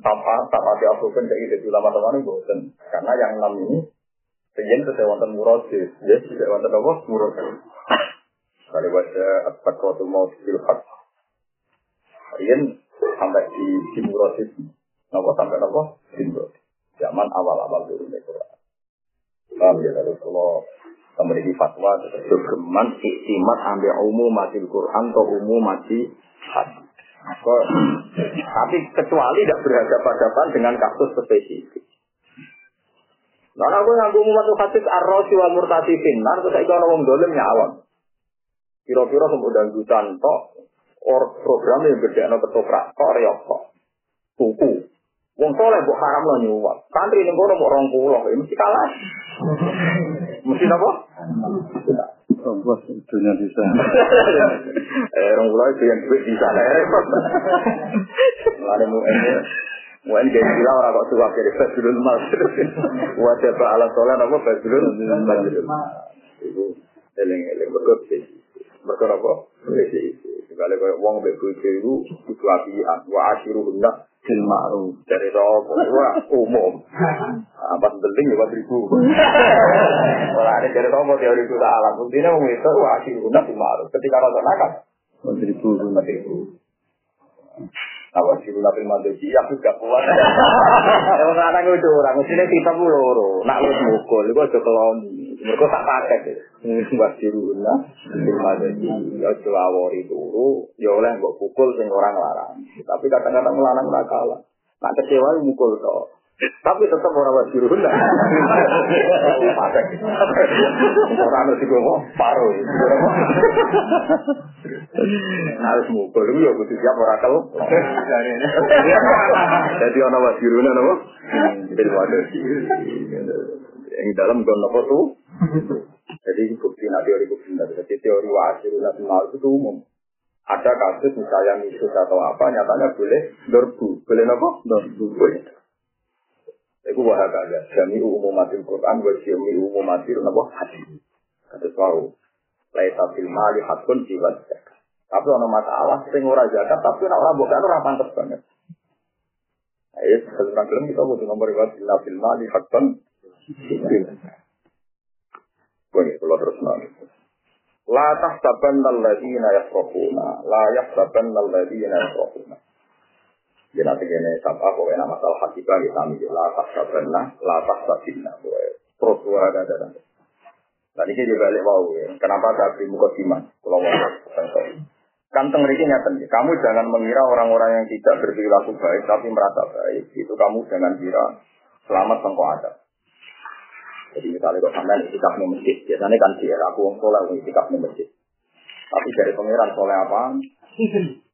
tanpa tanpa diaproven jadi jadi lama teman bosen. Karena yang enam ini Sejen itu wonten murosis, ya, tidak wonten apa? Murosis. Kali baca at-taqwatul maut fil haq. Sampai di di murosis. Napa sampai napa? Di. Zaman awal-awal turun Quran. Paham ya memiliki fatwa terus geman iktimat ambil umum mati Quran atau umum mati hadis. Tapi kecuali tidak berhadapan-hadapan dengan kasus spesifik. Nah, aku nganggo umat hadis ar-rasi wal murtasi finnar terus saya ana wong dolim nyawang. Kira-kira kemudian jutaan tok or program yang gede no ketoprak tok reok tok. Tuku. Wong soleh buat haram lo nyuwak. Santri ini kono mau rong ini mesti kalah. Mesti apa? Bos dunia bisa. eh rong pulau itu yang duit bisa. Lalu mau ini Mungkin kayak gila orang kok suka jadi Mas. Wajah ala sholat apa Fadlul Mas. Itu eling-eling berkebis. Berkor apa? Sekali kaya wong mbek bojo iku kudu apian. Wa asyiru hendak bil ma'ruf. Dari apa? Wah, umum. Apa penting ya ribu. Ora ada dari apa teori itu alam. Intinya wong itu wa asyiru hendak bil ma'ruf. Ketika rasa nakal. Ribu. Ribu. Awas siru nabi mandoji, aku gak kuat. Emang anak itu orang, mestinya kita loro. Nak lu mukul, itu aja keloni. Mereka tak pakai. Buat siru nabi mandoji, ya celawori turu, ya oleh mbok pukul sing orang larang. Tapi kadang-kadang melarang nak kalah. Nak kecewa mukul toh. Tapi tetap orang wajib runda. Orang harus ngomong paruh. Harus mukul itu ya butuh siap orang kalau. Jadi orang runda nopo. Film ada yang dalam gon nopo tuh. Jadi bukti nanti teori bukti nanti. Jadi teori wajib runda itu umum. Ada kasus misalnya misus atau apa nyatanya boleh dorbu. Boleh nopo? Dorbu. Boleh. Iku wahakaya. Jami umumatil Quran wa jami umumatil napa hadis. Kados wau. Laisa fil mali hakun jiwa zakat. Tapi ana masalah sing ora zakat tapi nek ora bukan ora pantes banget. Ayo sekarang kelem kita butuh nomor illa fil mali hakun. Boleh kalau terus nanti. La tahsabanna alladziina yafrahuna, la yahsabanna alladziina yafrahuna. Ya nanti gini, sabah pokoknya masalah hakikah kita ambil la tahsabanna, la tahsabinna. Terus dua ada ada. Ini juga balik mau ya. Kenapa saya beri muka siman? Kalau mau Kan tengeriki nyata Kamu jangan mengira orang-orang yang tidak berperilaku baik tapi merasa baik. Itu kamu jangan kira selamat tengkok ada. Jadi misalnya kok sampai itikaf di masjid, biasanya kan dia, aku wong soleh itikaf di masjid. Tapi dari pangeran soleh apa?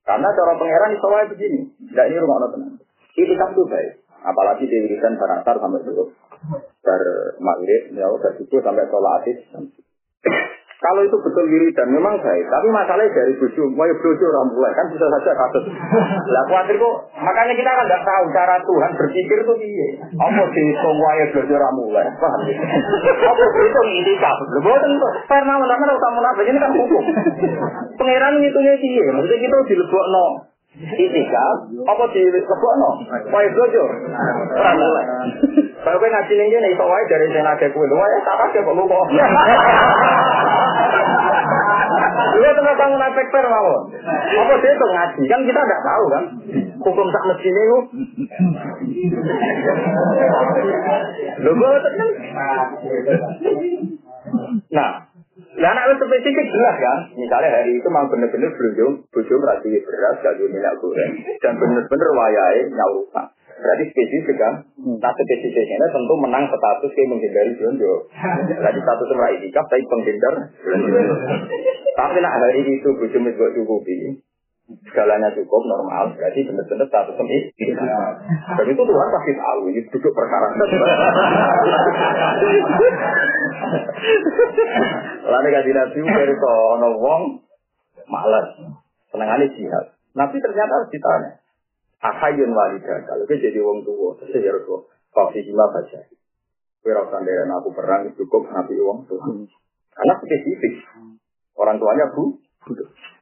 Karena cara pangeran soleh begini, tidak ini rumah tenang. Itikaf itu baik, apalagi di wiridan baratar sampai dulu. Bar maghrib, ya udah sampai sholat asif. Kalau itu betul wiridan memang baik, tapi masalahnya dari bojo, mau bojo orang mulai kan bisa saja kasus. Lah khawatir kok, makanya kita kan nggak tahu cara Tuhan berpikir itu piye. Apa sih wae bojo orang mulai, paham ya? Apa itu itikaf? Lho boten kok, karena menawa kamu nafas ini kan hukum. Pangeran ngitungnya piye? Maksudnya kita dilebokno itikaf apa di lebokno? Wae bojo. Ora mulai. Kalau kowe ngaji ning kene iso wae dari sing nake kowe. Wae tak kok kok Iya tengah bangun efek per mau. Apa sih itu ngaji? Kan kita nggak tahu kan. Hukum tak mesti ini. Lu gue tenang. Nah, Nah, anak spesifik jelas kan. Misalnya hari itu memang benar-benar berujung, berujung rasi beras, gak minyak goreng, dan benar-benar wayai nyaurusan. Berarti spesifik kan? Nah spesifiknya tentu menang status kayak menghindari jonjo. Berarti status merah itikaf tapi penghindar. tapi nak hari itu bujumis buat cukupi. Segalanya cukup normal, berarti benar-benar status ini. Dan itu Tuhan pasti tahu, ini duduk perkara. Lalu kasih nabi dari ono wong malas. Senengannya jihad. Nabi ternyata harus ditanya. Ahayun walidah. Kalau dia jadi wong tua, terus ya Rasulullah. Fafi hima baca. Kira usah aku perang cukup nabi wong tua. Karena spesifik. Orang tuanya bu.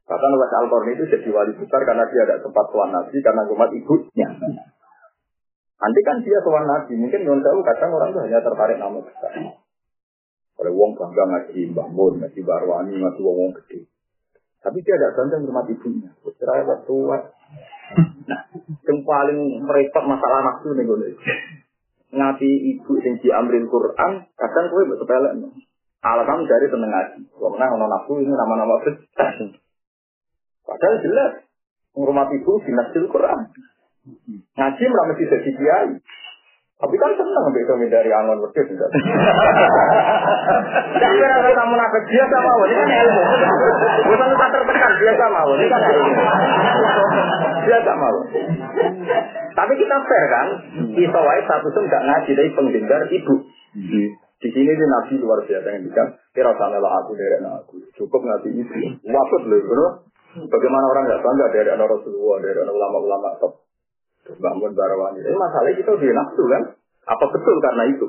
Bahkan Wes al itu jadi wali besar karena dia ada tempat tuan nabi karena umat ibunya. Nanti kan dia tuan nabi, mungkin non tahu kadang orang itu hanya tertarik nama besar. Kalau wong bangga ngaji Mbah Mun, ngaji Barwani, ngaji wong wong gede. Tapi dia ada bangga rumah ibunya. Putra tua. Nah, yang paling repot masalah nafsu nih gue. Ngaji ibu yang diambil Quran, kadang gue sepele. Alasan dari tenang ngaji. Karena ono nafsu ini nama-nama besar. Padahal jelas rumah ibu dinasil Quran. Ngaji malah mesti jadi kiai. Tapi kan senang ambil itu dari angon wedus. Tidak kira kamu nafas biasa mau, ini kan ilmu. Bukan tak tertekan biasa mau, ini kan. Biasa mau. Tapi kita fair kan, kita wae satu tuh nggak ngaji dari penghindar ibu. Di sini di nabi luar biasa yang bilang, kira sana lah aku dari aku, cukup ngaji ibu. Maksud loh, Bagaimana orang nggak bangga dari anak Rasulullah, dari anak ulama-ulama top. Bangun barawani. Ini masalahnya kita udah nafsu kan? Apa betul karena itu?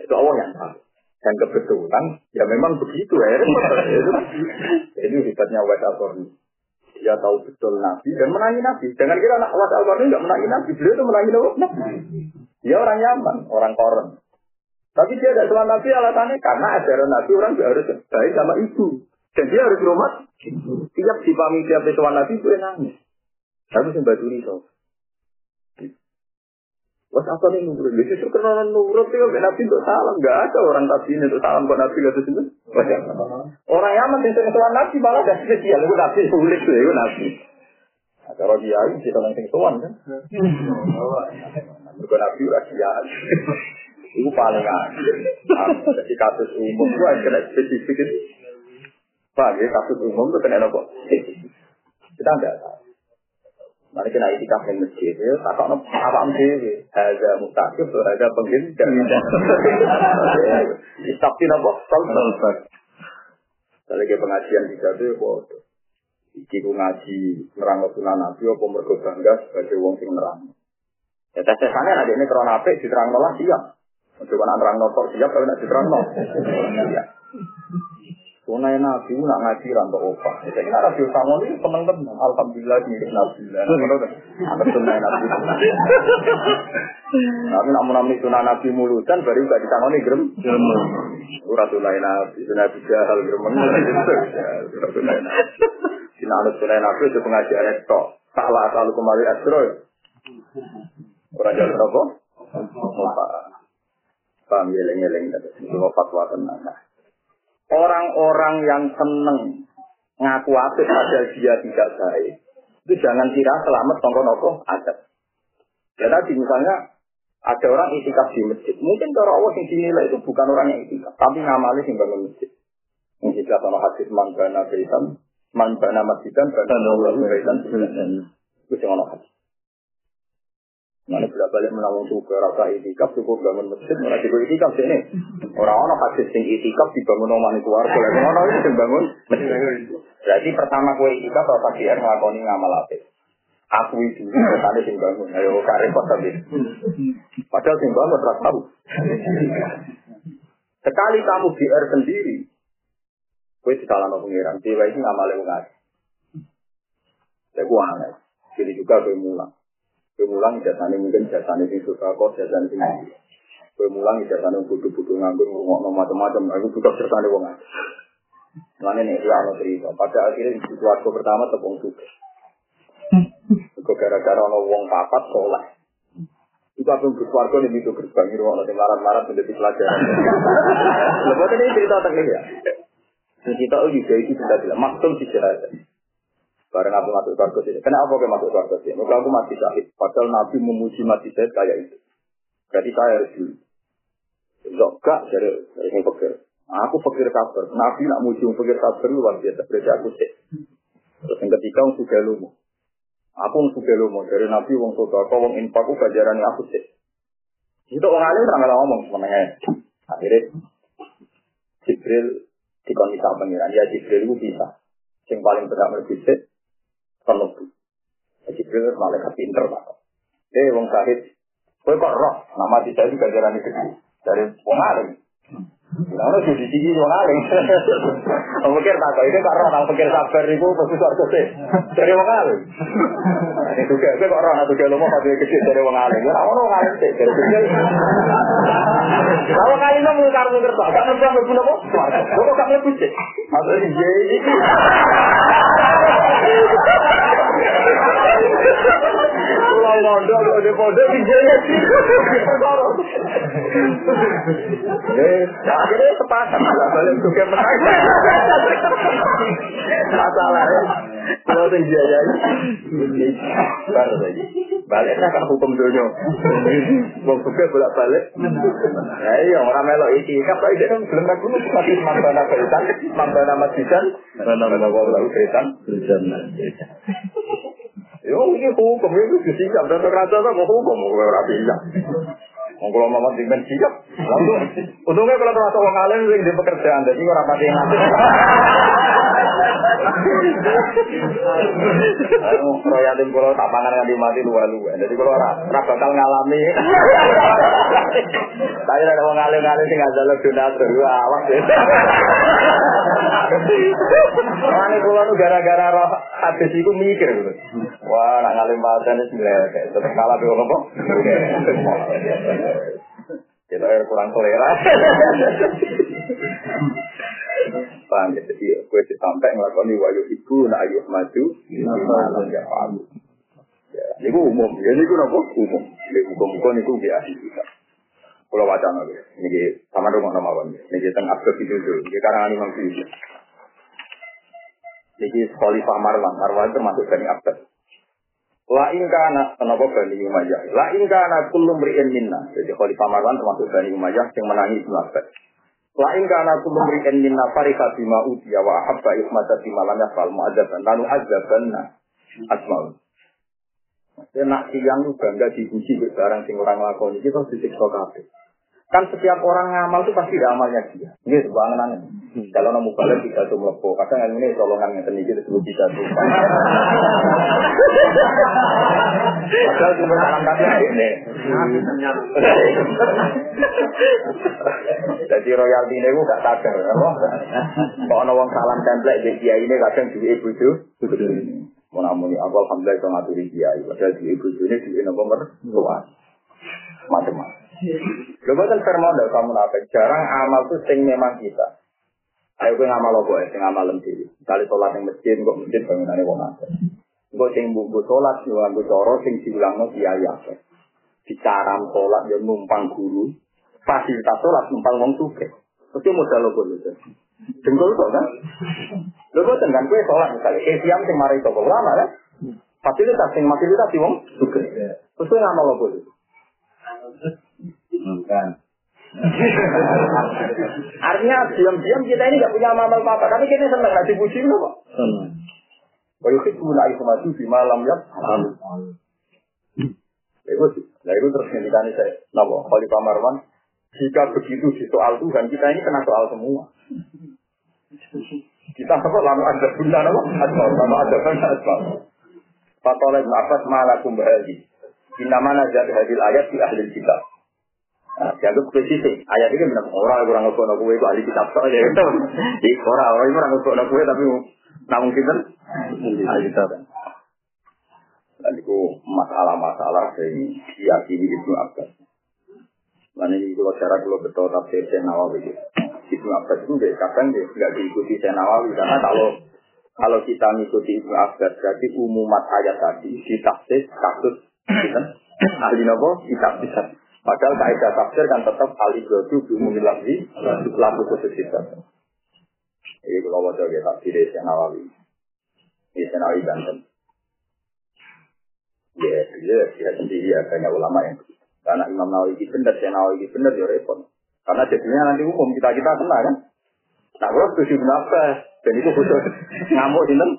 Itu Allah yang tahu. Dan kebetulan, ya memang begitu ya. itu, itu hebatnya Wes al Dia tahu betul Nabi dan menangi Nabi. Jangan kira anak Wes al nggak menangi Nabi. Beliau itu menangi Nabi. Dia orang Yaman, orang Koren. Tapi dia tidak sama Nabi alasannya karena ajaran Nabi orang harus baik sama ibu. Dan dia harus rumah. Tiap dipahami tiap tuan Nabi itu nangis. Tapi sing batu iso. Wes apa nih nurut? Justru karena nurut itu Nabi untuk salam. Gak ada orang tadi untuk salam buat Nabi gak itu. Orang Yaman yang sering tuan Nabi malah gak spesial. Itu Nabi sulit itu Nabi. Nah, kalau dia ini kita langsung tuan kan. Bukan Nabi udah kiai. Itu paling aneh. Jadi kasus umum itu kena spesifik itu. Pak, kasus umum itu kena apa? Kita enggak tahu. Mari kita itikaf di masjid ya, tak kok apa mesti ada mutakif, ada penghindar. Istakti apa? Salsal. Kalau ke pengajian kita tuh, bodoh. Iki ku ngaji nerang sunan nabi apa mergo bangga sebagai wong sing nerang. Ya tes tesane ada ini krona apik diterang lah siap. Coba nak nerang nopo siap kalau nak diterang nopo. Sunai Nabi nak ngaji rantok opah. Saya kira Nabi Usamon ini teman-teman. Alhamdulillah mirip Nabi. Ada sunai Nabi. Tapi nak menamai sunai Nabi mulutan baru gak ditangani gerem. Surat sunai Nabi, sunai Nabi jahal gerem. Surat sunai Nabi. Sinanut sunai Nabi itu pengajian itu. Salah asal kembali asro. Orang jalan apa? Paham geleng-geleng. Itu fatwa tenang. Orang-orang yang seneng ngaku apik padahal dia tidak baik. Itu jangan kira selamat tongko nopo ada. Ya tadi misalnya ada orang itikaf di masjid. Mungkin cara Allah yang dinilai itu bukan orang yang itikaf, tapi ngamali yang bangun masjid. Mungkin jelas sama hadis man bana baitan, man bana masjidan, bana Allah baitan. Itu yang hadis. Mana bila balik menawang suka rasa itikaf cukup bangun masjid, mana cukup itikaf sini. Orang-orang hadis sing itikaf dibangun omah nih keluar, kalau orang itu sing bangun Berarti pertama kue itikaf apa dia ngelakoni ngamal apik. Aku itu, tadi sing bangun, ayo kare kok tapi. Padahal sing bangun terus tahu. Sekali kamu GR sendiri, kue di dalam pengiran, dewa itu ngamal yang nggak. Ya aneh. Jadi juga kue mulang. Kue mulang jasane mungkin jasane sing suka kok jasane sing Kue mulang jasane butuh-butuh nganggur ngomong macam-macam. Aku juga jasane wong aja. Mana nih ya ono cerita. Pada akhirnya di keluarga pertama tepung juga. Kok gara-gara ono wong papat soleh. Itu aku di keluarga nih itu gerbang itu ono sing larat-larat menjadi pelajaran. Lepas ini cerita tentang ya. Cerita juga itu tidak bilang maksud sih Bareng aku masuk surga sini. Kenapa aku masuk surga sini? Maka aku mati syahid. Padahal Nabi memuji mati syahid kayak itu. Berarti saya harus dulu. Enggak, dari dari yang pikir. Aku pikir kabar. Nabi nak muji pikir kabar luar biasa. Berarti aku sih. Terus yang ketiga, aku sudah lumu. Aku sudah lumu. Dari Nabi, wong soto, aku wong infak, gajaran aku sih. Itu orang alim orang ngomong sebenarnya. Akhirnya Jibril dikondisi pengiran. Ya Jibril itu bisa. Sing paling berat berbisik, terlebu. Jibril malaikat pinter pak. Eh, wong sahid, kok roh nama tidak juga jalan gede dari wong alim. Lalu jadi tinggi wong alim. Pikir tak itu kok roh nang pikir sabar iku mesti kok gede. Dari wong. Itu gak kowe kok roh nang pikir lomo kok gede dari wong alim. Ora ono wong sih dari kecil. Kalau kali ini mau kartu kertas, kan nanti ambil punya kok. Gak mlebu sih? Maksudnya iya iki. Pulau mondok. Eh, balik kalau kan hukum dunia. Mau juga bolak balik. Nah iya, orang melok iki. Kapa ide kan belum aku nu masih mambana beritan, mambana masisan, mambana wabla beritan. Yo, ini hukum itu disikap dan kerajaan sama hukum, ora bisa. Wong kalau mau dengan sikap, langsung. Untungnya kalau terasa wong alim sing di pekerjaan, jadi orang pati ngasih. Royatin kalau tak pangan nganti mati luar-luar. Jadi kalau ora bakal ngalami. Tapi ada wong alim-alim sing ngajak donatur, awas ya. Mane kula nu gara-gara roh hadis iku mikir gitu. Wah, nak ngalim paten wis mlek. Tetep kalah be apa? Kita kurang selera. Paham ya, jadi gue sampai ngelakoni wayu ibu, nak ayuh maju, malah ya paham. Ya, ini umum, ya ini apa? Umum. Ini hukum-hukum itu biasa kita. Kalau wacana, ini sama rumah nama kawan, ini tengah abad itu dulu, ini karangan imam sendiri. Ini Khalifah Marwan, Marwan termasuk dari abad. La ingkana kenapa Bani Umayyah? La ingkana kullu mri'in minna. Jadi Khalifah Marwan termasuk Bani Umayyah yang menangis Ibnu Abbas. La ingkana kullu mri'in minna farika bima utiya wa ahabba ihmata bima lam yafal mu'adzaban lanu adzabanna asmaul. Maksudnya nak siang itu bangga dipuji barang sing orang lakoni kita disiksa kabeh. Kan setiap orang ngamal itu pasti ada amalnya dia. Ini sebuah angan Kalau nemu balik bisa tuh melepuh. Kadang ini tolongan yang tinggi disebut bisa tuh. Padahal cuma salam kata ini. Jadi royalti ini gak sadar. Kalau ada orang salam template di dia ini kadang juga ibu itu. Mau namuni aku alhamdulillah itu ngaturi kiai. Padahal di ibu itu ini di nomor luas. Macam-macam. Lho boten permoda kamu nafek. Jarang amal tuh sing memang kita. Ayo gue ngamal apa ya, sing ngamal sendiri. Kali sholat yang masjid, kok masjid bangunannya wong akeh. Gue sing buku sholat, juga gue coro, sing diulang kiai akeh. Bicara sholat, ya numpang guru. Fasilitas sholat, numpang wong suke. Mesti modal lo boleh. Jengkol kok kan? Lho boten kan gue sholat misalnya. Kayak siam sing mari toko ulama kan? Fasilitas, sing fasilitas di wong suke. Terus gue ngamal apa boleh. Bukan. Artinya diam-diam kita ini nggak punya amal apa-apa, tapi kita senang nggak dipuji loh kok. Senang. Bayu itu mulai maju di malam ya. Itu sih. Nah itu terus ngendikan saya. Napa? Khalifah Marwan. Jika begitu di soal Tuhan, kita ini kena soal semua. Kita apa? Lama ada bunda apa? Asmal. Lama ada bunda asmal. Fatoleh Abbas malakum bahagi. Inama najat hadil ayat di ahli kitab. Nah, dianggap spesifik. Ayat ini benar orang kurang ngebok nak kue itu ahli kitab so ya itu. Di orang orang kurang ngebok nak kue tapi namun kita ahli kitab. Dan itu masalah-masalah yang diyakini Ibnu Abbas. Dan ini kalau cara kalau betul tafsir Nawawi Ibnu Abbas itu deh, kadang dia nggak diikuti Nawawi karena kalau kalau kita mengikuti Ibnu Abbas berarti umumat ayat tadi ditafsir kasus kita ahli nopo kita bisa. Padahal kaidah tafsir kan tetap umum lagi lagu khusus kita. Jadi kalau wajah kita tafsir Syekh Nawawi, Syekh Nawawi Banten. Ya, ya, ya sendiri ya banyak ulama yang karena Imam Nawawi itu benar, Syekh Nawawi itu benar ya repot. Karena jadinya nanti umum kita kita kena kan. Nah, kalau setuju kenapa? Dan itu khusus ngamuk sinten?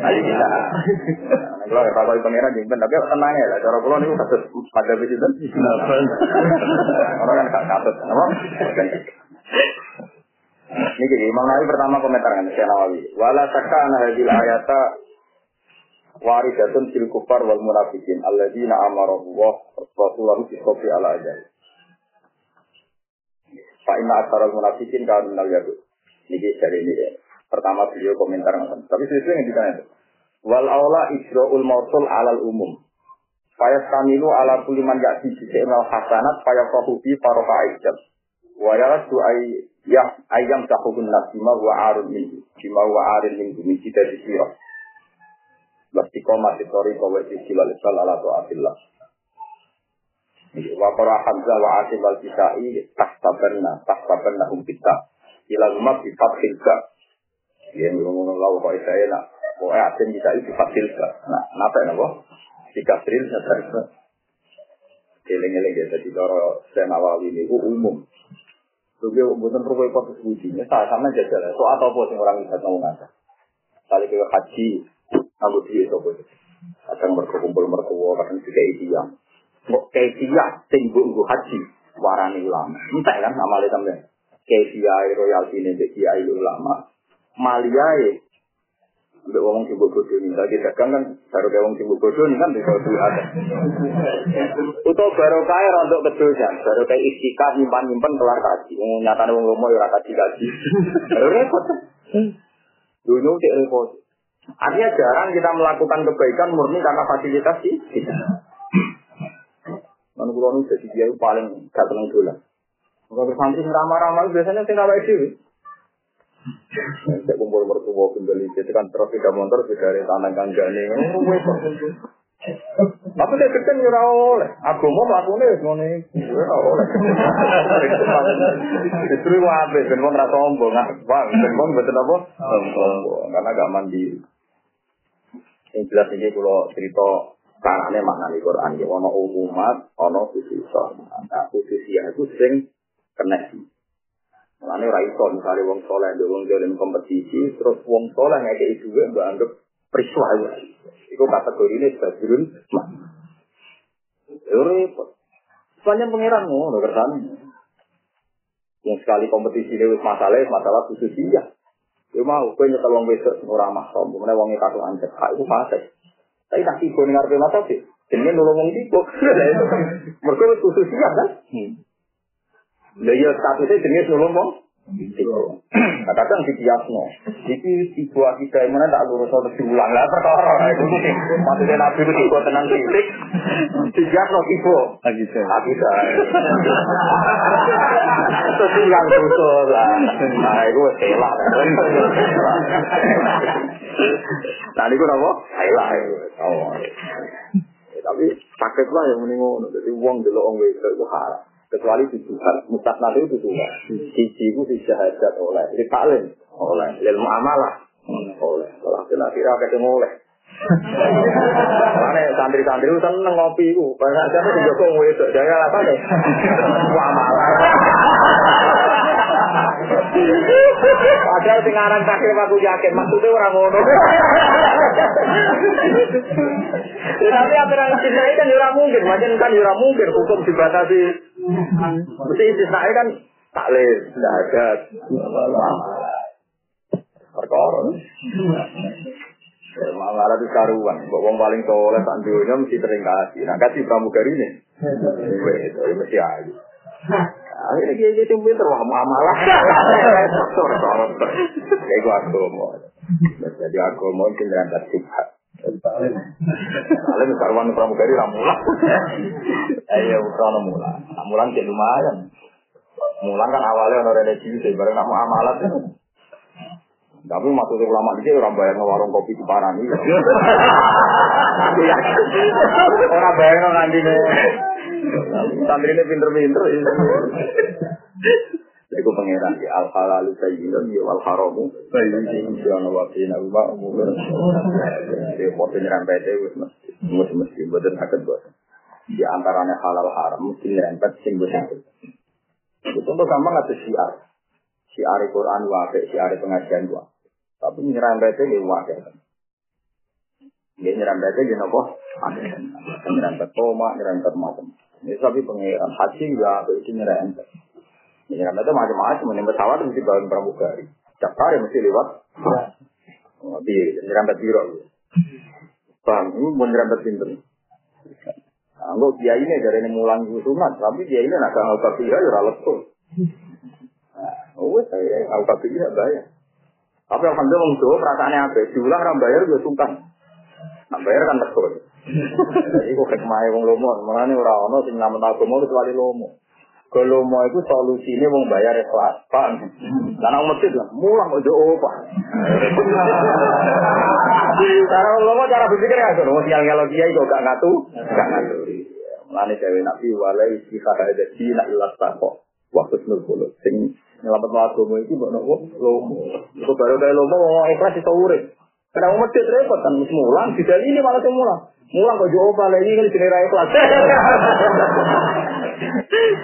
Ayo kita. Nah, kalau ada kalau pangeran jengben, tapi tenang ya lah. Cara pulau ini kasus pada begitu kan? Orang kan gak apa? Ini jadi Imam Nawawi pertama komentar kan Syekh Nawawi. Wala takka ana hadil ayata waridatun fil kufar wal munafikin alladzina amara Allah rasulahu sofi ala ajal. Fa inna aksara munafikin kan minal yadu. Niki dari ini ya. Pertama beliau komentar kan. Tapi sesuai yang ditanya. Wal aula ijra'ul mausul alal umum. Fayas kamilu ala kuliman ya'ti bi'inal hasanat fayas rohubi paroka aijab. Wa yaradu ay ya ayam sahubun nasima wa arun minhu. Bima wa arin minhu min cita disirah. Bertiko masih tori kawa istilah lisal ala to'atillah. Wa qara Hamzah wa Asim al kisai tahtabanna tahtabanna hum kita. Ila rumah bi fathil ka. Ya ngomong lawa kok saya nak. Kok Asim kisai bi fathil ka. Nah, napa napa? Di kasril sadar. Eling-eling ya jadi cara Senawawi ini umum. Juga bukan perlu ikut sebuti. Saya sama jajal. So atau apa yang orang bisa tahu nggak? Kali ke haji, aku dia itu apa? Kadang berkumpul mertua, kadang juga yang Kok kayak sing bu haji, warani ulama. Entah kan nama dia sampai. Kayak royalti ini kiai ulama. Maliai Mbak wong sing bodoh ini lagi dagang kan baru kayak wong sing bodoh ini kan bisa duit ada. Utau baru kaya rontok kedosan, baru kayak istiqah nyimpan nyimpan kelar kaji. Nyata wong lomo ya kaji kaji. Repot. Dunia cek repot. Artinya jarang kita melakukan kebaikan murni karena fasilitas sih. Mana kulo nu jadi dia paling gak tenang dolan. Kalau santri ramah-ramah biasanya sing awake dhewe. Saya kumpul mertua kembali itu kan terus tidak motor sudah dari tanah kanggane. Tapi dia kecil nyurah oleh. Aku mau melakukan itu ngono ora oleh. Justru wae ben wong ora sombong, Bang, ben wong betul apa? Sombong, karena gak mandi. Yang jelas ini kalau cerita caranya makna di Quran ya ono umat, ono khususah. Nah, khususnya itu sing kena Mulane ora iso misale wong soleh ndek wong jalan kompetisi terus wong soleh ngekeki dhuwit mbok anggap priswa wae. Iku kategorine badrun mak. Yo repot. Soalnya pangeran ngono kersane. Yang sekali kompetisi ini masalah, masalah khusus dia. Yo mau kowe nyetel wong wedok ora mahram, meneh wong kartu anjek, hak iku. Tapi tak tiba ning ngarepe sih. Jenenge nulung wong tiba. Wis khusus dia kan. Lha ya statusnya jenis nulung wong. Nah, kadang di biasno, iki tiba kita mana tak lurus atau diulang lah perkara. Itu sih maksudnya nabi itu tiba tenang titik. Di biasno tiba. Lagi saya. Lagi saya. Terus yang betul lah. Nah, itu salah. Nah, itu apa? Salah itu. Oh. Tapi sakit lah yang mendingan. Jadi uang dulu orang itu haram kecuali tujuan mustasna itu tujuan siji itu si syahadat oleh. Di taklim oleh. Lil muamalah. Oleh. Kalau kira ketemu oleh. Karena santri-santri itu seneng ngopi itu. Banyak aja nih Joko wedok. Jaya apa nih? Muamalah. Padahal sing aran taklim aku yakin maksudnya orang ngono. Tapi aturan istisna kan ora mungkin, macam kan ora mungkin hukum dibatasi. Mesti istisna kan taklim, tidak ada. Perkara. Malah itu karuan, mbok wong paling soleh sak dunya mesti sering kasih. Nah, kasih pramugari ini. Itu mesti aja. Akhirnya dia jadi pinter, wah malah. Sorot-sorot. Kayak gua agama. Jadi agama itu berangkat subhat. Alim karuan pramugari ramula. Ayo ukra mula. Mulan cek lumayan. Mulan kan awalnya ono rene cilik bareng nak amalat. Tapi maksudnya ulama ini orang bayar warung kopi di Parani. Orang bayar nanti nih. Santri ini pinter-pinter. Iku pangeran ya al halalu sayyidun ya wal haramu sayyidun ya wa fina wa umur. Ya foto nyerempet wis mesti mesti mesti boten saged bos. Di antaranya halal haram mesti nyerempet sing boten. Itu contoh gampang ada syiar. Syiar Quran wae, syiar pengajian wae. Tapi nyerempetnya ya wae. Ya nyerempetnya ya nopo? Nyerempet toma, nyerempet macam. Ini tapi pangeran haji ya itu nyerempet. Nyerempet itu macam-macam, ini pesawat mesti bangun pramugari. Daftar ya mesti lewat. Oh, Iya, nyerempet biro. Paham, ini mau nyerempet pinter. Anggap dia ini dari ini mulang sunat, tapi dia ini nak kalau tapi ya ya lesu. Oh, saya kalau tapi ya bayar. Tapi alhamdulillah wong Jawa perasaannya apa? Diulang orang bayar juga sungkan. Nak bayar kan tekor. Jadi kok hikmah wong lomo, nih orang ono sing ngamen agama kecuali lomo. Kalau mau itu solusinya wong bayar ikhlas, paham? Karena wong masjid lah, mulang ojo apa. Cara lomo cara berpikir ya, kalau siang kalau dia itu gak ngatu, gak ngatu. Mulane dewe nabi walai sifat ada di nak ilas tako. Waktu sembilan puluh, sing nyelamat agama itu mbok nopo lomo. Itu baru kayak lomo wong ikhlas iso urip. Karena wong masjid repot kan mulang, di ini malah sing mulang. Kok jauh balik ini kan jenenge ra ikhlas.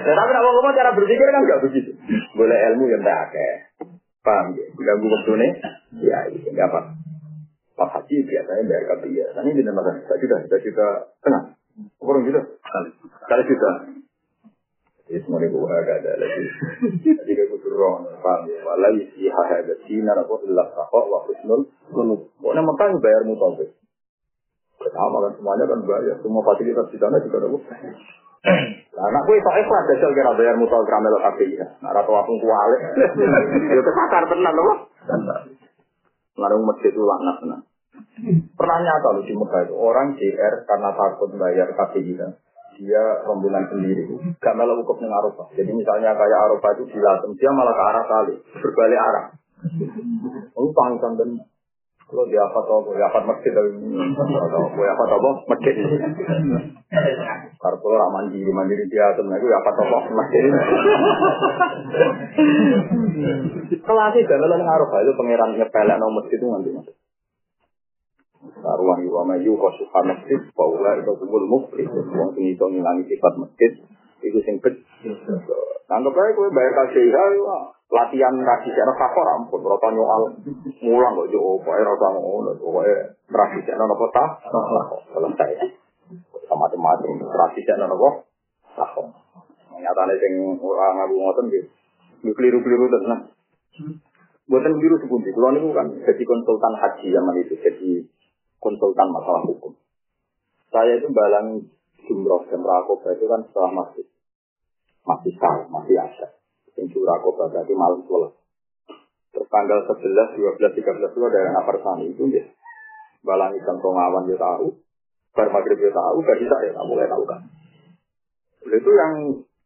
Ya, tapi nak ngomong cara berpikir kan nggak begitu. Boleh ilmu yang tak. Paham ya? Ganggu waktu ini? Ya, itu nggak apa. Pak Haji biasanya bayar kopi ya. Ini benar makan. Satu juta, satu juta tengah. Kurang? Sekali. Sekali juta. Jadi semua ini gue gak ada lagi. Jadi gue butuh roh. Paham ya? Walau isi hahada sinar apa ilah sakok wa husnul. Pokoknya makanya bayar mutawif. Sama kan semuanya kan bayar. Semua fasilitas di sana juga ada Nah, anak gue sok ikhlas dasar kira bayar mutal kamel kafe ya. Nah, ratu aku kualik. Itu kesakar tenan loh. Larung masjid itu laknat tenan. Pernah nyata loh di Mekah itu orang JR karena takut bayar kafe ya. Dia rombongan sendiri. Gak malah hukum dengan Arafah. Jadi misalnya kayak Arafah itu dilatem, dia malah ke arah kali, berbalik arah. Oh, panggilan dan kalau dia apa tau, dia apa masjid tapi dia apa tau masjid. Karena kalau mandiri mandiri dia tuh, itu apa tau masjid. Kelasnya jalan yang ngaruh itu pangeran nyepelek no masjid itu nanti. Taruhan iwa maju kosuka masjid, paula itu kubul mufri. Wong sini itu ngilangi sifat masjid, itu sing kecil. Anggap aja gue bayar kasih latihan rasi cara fakor ampun? Rata nyoal mulang jo opo eh rata ngono pokoke rasi cara nopo ta selesai sama macam rasi cara nopo? Takon nyatane sing ora ngaku ngoten nggih. Keliru-keliru tenan Buatan biru sepundi, kalau ini kan jadi konsultan haji zaman itu, jadi konsultan masalah hukum. Saya itu balang jumroh dan rakoba itu kan setelah masih masih sah, masih ada yang curah kota berarti malam sekolah. Terus tanggal 11, 12, 13 itu ada anak persani itu ya. Balang ikan pengawan dia tahu, bar maghrib dia tahu, bar bisa ya mulai tahu kan. Itu yang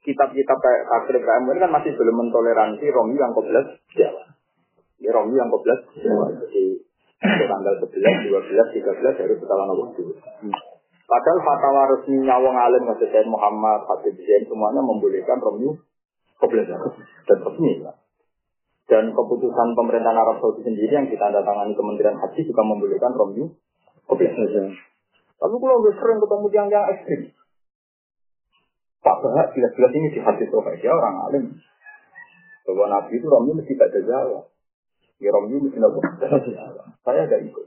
kitab-kitab kayak akhir KM ini kan masih belum mentoleransi Romi yang koblas Jawa. Ya Romi yang koblas Jawa. Jadi tanggal 11, 12, 13 harus kita lakukan dulu. Padahal fatwa resminya wong alim Masjid Muhammad, Habib Zain semuanya membolehkan Romi dan resmi. Dan keputusan pemerintahan Arab Saudi sendiri yang ditandatangani Kementerian Haji juga membolehkan romyu kebelajar. Tapi kalau udah sering ketemu yang yang ekstrim, Pak Bahak jelas-jelas ini di hadis dia orang alim. Bahwa Nabi itu romyu mesti tak Jawa. Ya romyu mesti nopo Saya ada ikut.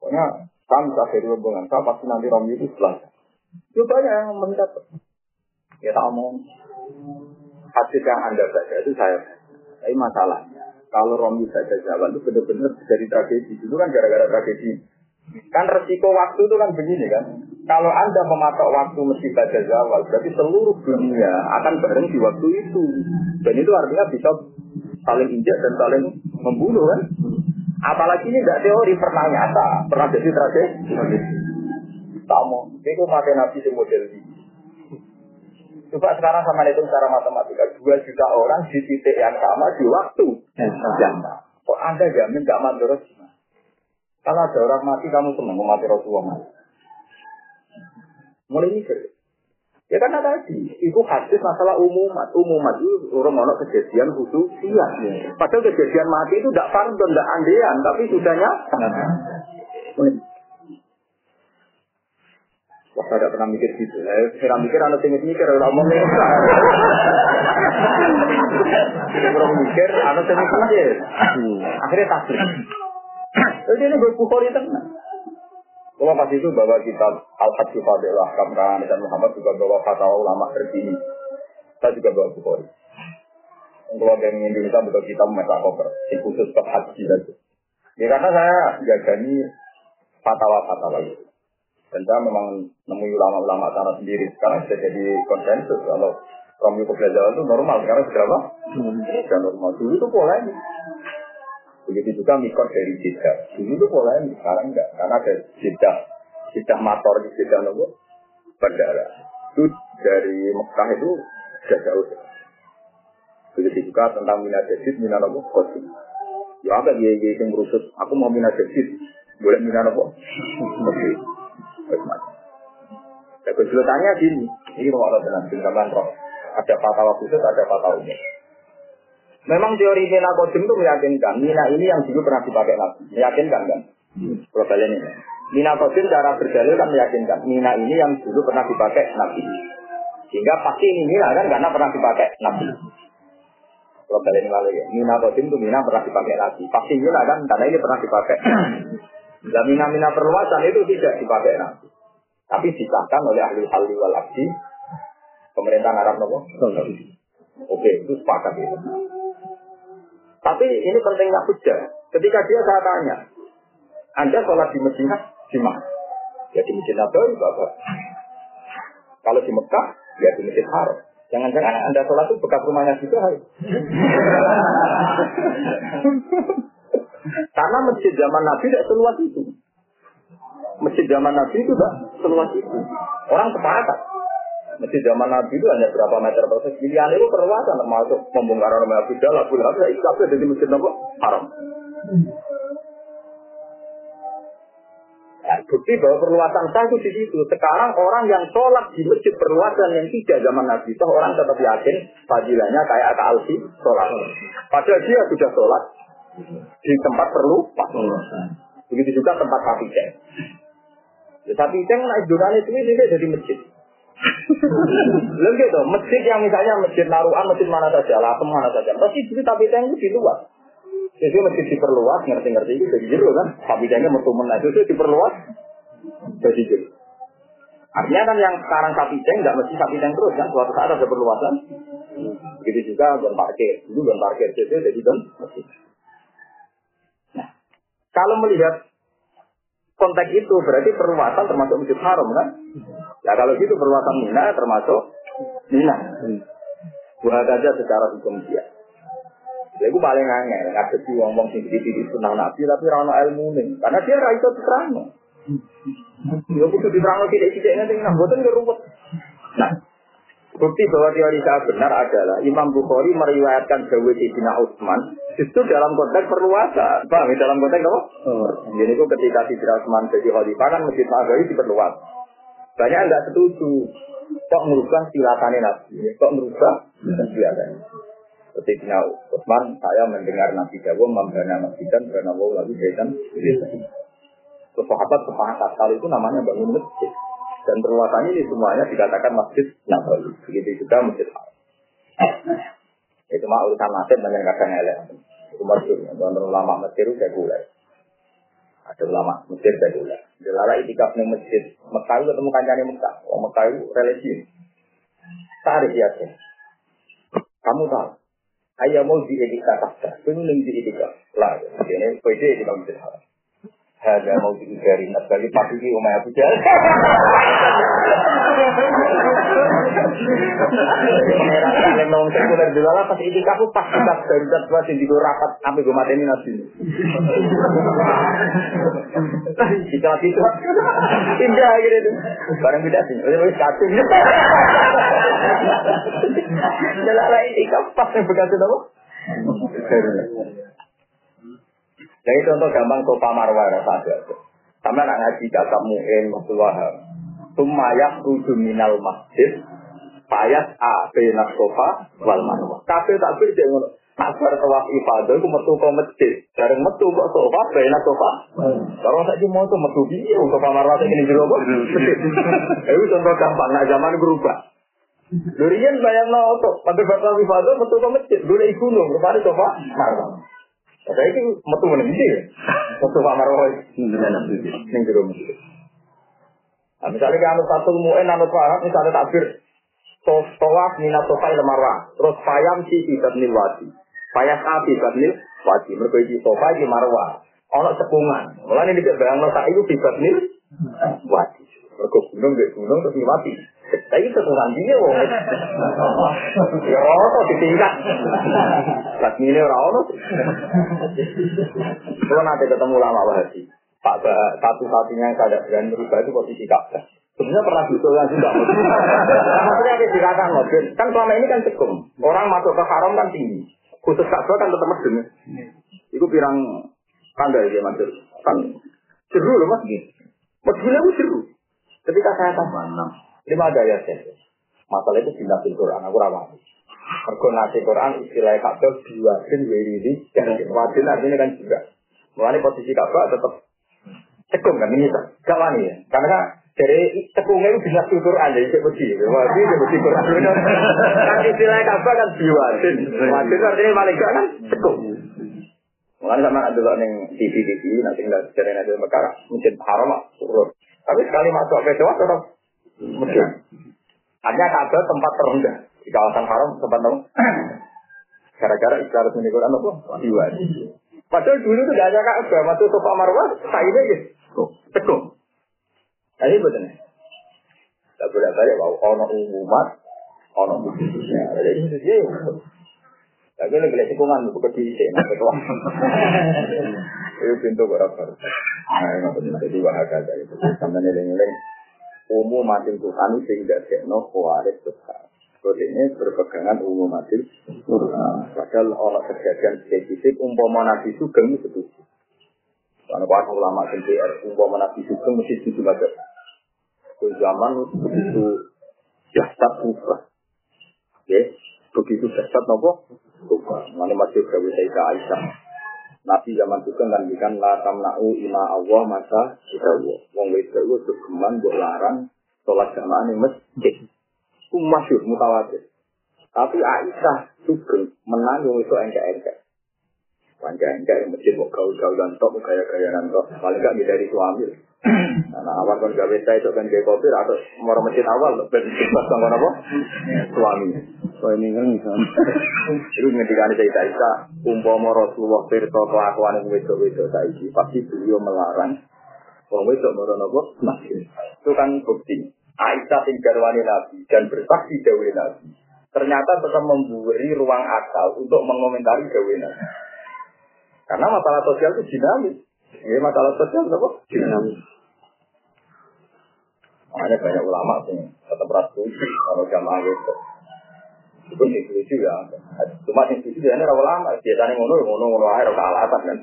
Pokoknya kami akhir hubungan saya pasti nanti romyu itu setelah. Itu banyak yang mendapat. Ya tak mau hadis yang Anda baca itu saya. Tapi masalahnya, kalau Romi baca Jawa itu benar-benar dari tragedi. Itu kan gara-gara tragedi. Kan resiko waktu itu kan begini kan. Kalau Anda mematok waktu mesti baca Jawa, berarti seluruh dunia akan bareng di waktu itu. Dan itu artinya bisa saling injak dan saling membunuh kan. Apalagi ini tidak teori, pernah nyata, pernah jadi tragedi. Kamu, itu pakai nabi model ini. Coba sekarang sama itu secara matematika. Dua juta orang di titik yang sama di waktu yang sama. Kok Anda jamin gak mandor Kalau ada orang mati, kamu senang mati Rasulullah. Mulai mikir. Ya karena tadi, itu hadis masalah umumat. Umumat itu orang orang kejadian khusus iya. Padahal kejadian mati itu tidak fardon, tidak andean, tapi sudahnya. Wah, saya pernah mikir gitu. Saya mikir anak tinggi mikir, orang ngomong ini. Orang mikir, anak tinggi mikir. Akhirnya tasbih. Jadi ini berbukhari tenang. Kalau pas itu bawa kitab Al-Hajj Fadilah Kamran dan Muhammad juga bawa fatwa ulama terkini. Saya juga bawa bukhari. Kalau yang Indonesia betul kita memetak koper, di khusus ke haji tadi. Ya karena saya jagani fatwa-fatwa itu. Dan saya memang nemu ulama-ulama sana sendiri. Sekarang sudah jadi konsensus kalau Romi Kebelajaran itu normal. Sekarang sudah apa? Sudah normal. Dulu itu pola ini. Begitu juga mikor dari jeda. Dulu itu pola ini. Sekarang enggak. Karena ada jeda. Jeda motor, jeda nopo. Bandara. Itu dari Mekah itu sudah jauh. Begitu juga tentang minat jadid, minat nopo. Kosim. Ya apa dia yang merusut. Aku mau minat jadid. Boleh minat nopo. Bagaimana? Ya, kesulitannya gini. Ini mau Allah tenang. Tinggalkan roh. Ada fatwa khusus, ada fatwa umum. Memang teori Mina Kodim itu meyakinkan Mina ini yang dulu pernah dipakai Nabi. Meyakinkan kan? Kalau kalian ini. Mina Kodim cara berdalil kan meyakinkan Mina ini yang dulu pernah dipakai Nabi. Sehingga pasti ini Mina kan karena pernah dipakai Nabi. Kalau kalian lalu ya. Mina Kodim itu Mina pernah dipakai Nabi. Pasti Mina kan karena ini pernah dipakai. Dan Mina-Mina perluasan itu tidak dipakai Nabi. Tapi disahkan oleh ahli halli wal abdi pemerintahan Arab nopo. Oke, itu sepakat itu. Tapi ini pentingnya hujah. Ketika dia saya tanya, Anda sholat di Medina di mana? Ya di Masjid Nabawi, Bapak. Kalau di Mekah, ya di Masjid Haram. Jangan-jangan Anda sholat itu bekas rumahnya juga. Karena masjid zaman Nabi tidak seluas itu. Masjid zaman Nabi itu tidak seluas itu. Orang sepakat. Masjid zaman Nabi itu hanya berapa meter persegi. Pilihan itu perluasan termasuk pembongkaran rumah Abu Jalal, Abu itu apa dari masjid Nabi haram. Ya, bukti bahwa perluasan sah itu di situ. Sekarang orang yang sholat di masjid perluasan yang tidak zaman Nabi itu orang tetap yakin fadilahnya kayak Aka Alfi sholat. Padahal dia sudah sholat di tempat perlu Begitu juga tempat sapi ceng. Ya, sapi ceng naik dunia itu ini jadi masjid. Lalu gitu, masjid yang misalnya masjid naruhan, masjid mana saja, lah mana saja. Pasti itu tapi ceng itu di luar. Jadi masjid diperluas, ngerti-ngerti itu jadi jero kan. Sapi cengnya metu menaik itu diperluas, jadi jero. Artinya kan yang sekarang sapi ceng nggak mesti sapi ceng terus kan. Suatu saat ada perluasan. Begitu juga gon parkir. Dulu gon parkir itu jadi gon masjid. Kalau melihat konteks itu berarti perluasan termasuk masjid haram kan? Ya kalau gitu perluasan Mina termasuk Mina. Buat aja secara hukum dia. Ya gue paling angel, ada sih ngomong sing di sunnah nabi tapi rano ilmu nih, karena dia raiso terang. Ya butuh diterang tidak tidak nanti nggak boten ruwet. Nah, Bukti bahwa teori saya benar adalah Imam Bukhari meriwayatkan Jawa Sayyidina Utsman justru dalam konteks perluasan. Paham ya? Dalam konteks apa? Oh. Jadi itu ketika Sayyidina Utsman jadi khalifah kan Masjid Nabawi diperluas. Banyak yang nggak setuju. Kok merubah silakannya Nabi? Kok merubah silakannya? Sayyidina Utsman, saya mendengar Nabi Jawa membana masjid dan karena wau lagi jahitan. Terus sahabat sepakat kali itu namanya bangun masjid. Dan perluasannya ini semuanya dikatakan masjid Nabawi. Begitu juga masjid Haram. Itu mah urusan nasib banyak kadang elek. Itu masyur. Dan ulama Mesir itu mulai. Ada ulama Mesir mulai. Delala itikaf nih masjid Mekah itu ketemu kancane Mekah. Oh Mekah itu religi. Tarik ya Kamu tahu. Ayah mau di itikaf tak? Pengen di itikaf. Lah, ini PD di masjid Haram. Hada mau dari Nabi pasti di Umay Abu Jahal. Pangeran ngomong sekuler dulu lah pas ini kamu pas kita dua sing digo rapat sampai gue mati ini nabi. Kita mati itu indah gitu. Barang beda sih. Udah wis kacung. Jalala ini kamu pas yang begitu dong. Jadi contoh gampang sopa marwah ada. Sama nak ngaji kata mu'in Rasulullah. Tumayak ruju minal masjid. Payas a benak sofa wal marwah. Tapi tak beda ngono. Nak bar tawaf ibadah ku metu ke masjid. Bareng metu kok sofa benak sofa. Kalau saya mau tuh metu piye sofa marwah ini jero kok. Itu contoh gampang nak zaman berubah. Durian bayang no tuh, pada batal ibadah metu ke masjid. Dulu iku gunung, rupanya sofa marwah. Saya itu metu mana sih? Metu Pak Marwah. Ning jero masjid. Nah, misalnya kan anut satu mu'en, anut paham, misalnya takbir. Tawaf minat sofai lemarwah. Terus fayam si ibadnil wadi. Fayas api ibadnil wadi. Mereka iki sofa iki marwah. Ono cekungan. Mulane nek bayangno sak iku ibadnil wadi. Mereka gunung gunung terus mati. Tapi cekungan dia wong. Ya ono ditingkat. Lagi ini ora ono. Kalau nanti ketemu lama Wahabi, Pak satu-satunya yang saya berani merubah itu posisi Ka'bah. Sebenarnya pernah diusulkan juga. Maksudnya ada dikatakan mobil. Kan selama ini kan cekung. Orang masuk ke haram kan tinggi. Khusus Ka'bah kan tetap medeng. Itu pirang tanda ya masuk. Kan seru loh mas. Medengnya itu seru. Ketika saya tanya, lima gaya saya. Masalah itu di Nabi Quran, aku ramah. Mergo nasi Quran istilah Ka'bah diwajin wiridi dan wajin artinya kan juga. Mulai posisi Ka'bah tetap cekung kan ini gak wani ya. Karena dari cekungnya itu bisa Quran jadi cek besi. Wajin cek besi Quran. Kan istilah Ka'bah kan diwajin. Wajin artinya paling gak kan cekung. Mulai sama ada dulu neng TV TV nanti nggak cari nanti Mekah mungkin haram lah. Tapi sekali masuk ke Jawa tetap mungkin. Hanya Ka'bah tempat terendah di kawasan haram tempat tahu. Gara-gara istilah resmi Quran apa? Diwajin. Padahal dulu itu gak ada Ka'bah, masuk Sofa Marwah, sainnya ya, tekung. Nah ini betul Tak boleh balik bahwa ono umumat, ono khususnya. Ada khususnya ya. Tapi ini boleh tikungan, bukan di sini, ketua. Itu pintu rapor. Nah, ini betul. Jadi wahaga dari itu. Sampai nilai-nilai umum mati Tuhan sehingga sekno kuaris besar. ini berpegangan umum mati Padahal orang kejadian spesifik umpama nabi itu setuju. Karena para ulama NPR umpama nabi sugeng mesti setuju banget. Ke zaman begitu jasad berubah. Oke, begitu jasad nopo berubah. Mana masih Sayyidah Aisyah. Nabi zaman sugeng kan bikin la tamna'u ima Allah masa kita Wong wedok itu geman buat larang sholat jamaah di masjid. Itu masyur, mutawatir. Tapi Aisyah sugeng menang yang itu. Engkek-engkek yang masjid mau gaul-gaul dan tok, gaya-gaya dan tok. Paling gak dari suami. Nah, awal kan gawe saya itu kan kayak kopi atau mau masjid awal, ben pas apa? Suami. So ini kan misalnya. Itu ngendikan saya Aisyah, umpama Rasulullah pirsa kelakuan yang wedok-wedok saiki, pasti beliau melarang Wong wedok moro napa? Masjid. Itu kan bukti. Aisyah sing garwani Nabi dan bersaksi dewe Nabi. Ternyata tetap memberi ruang akal untuk mengomentari dewe Nabi. Karena masalah sosial itu dinamis. Ini masalah sosial apa? Dinamis. Makanya banyak ulama sih tetap rasul kalau jamaah itu. Itu sih lucu ya. Cuma yang lucu ya ini ulama. Biasanya ngono ngono ngono air ke alasan kan.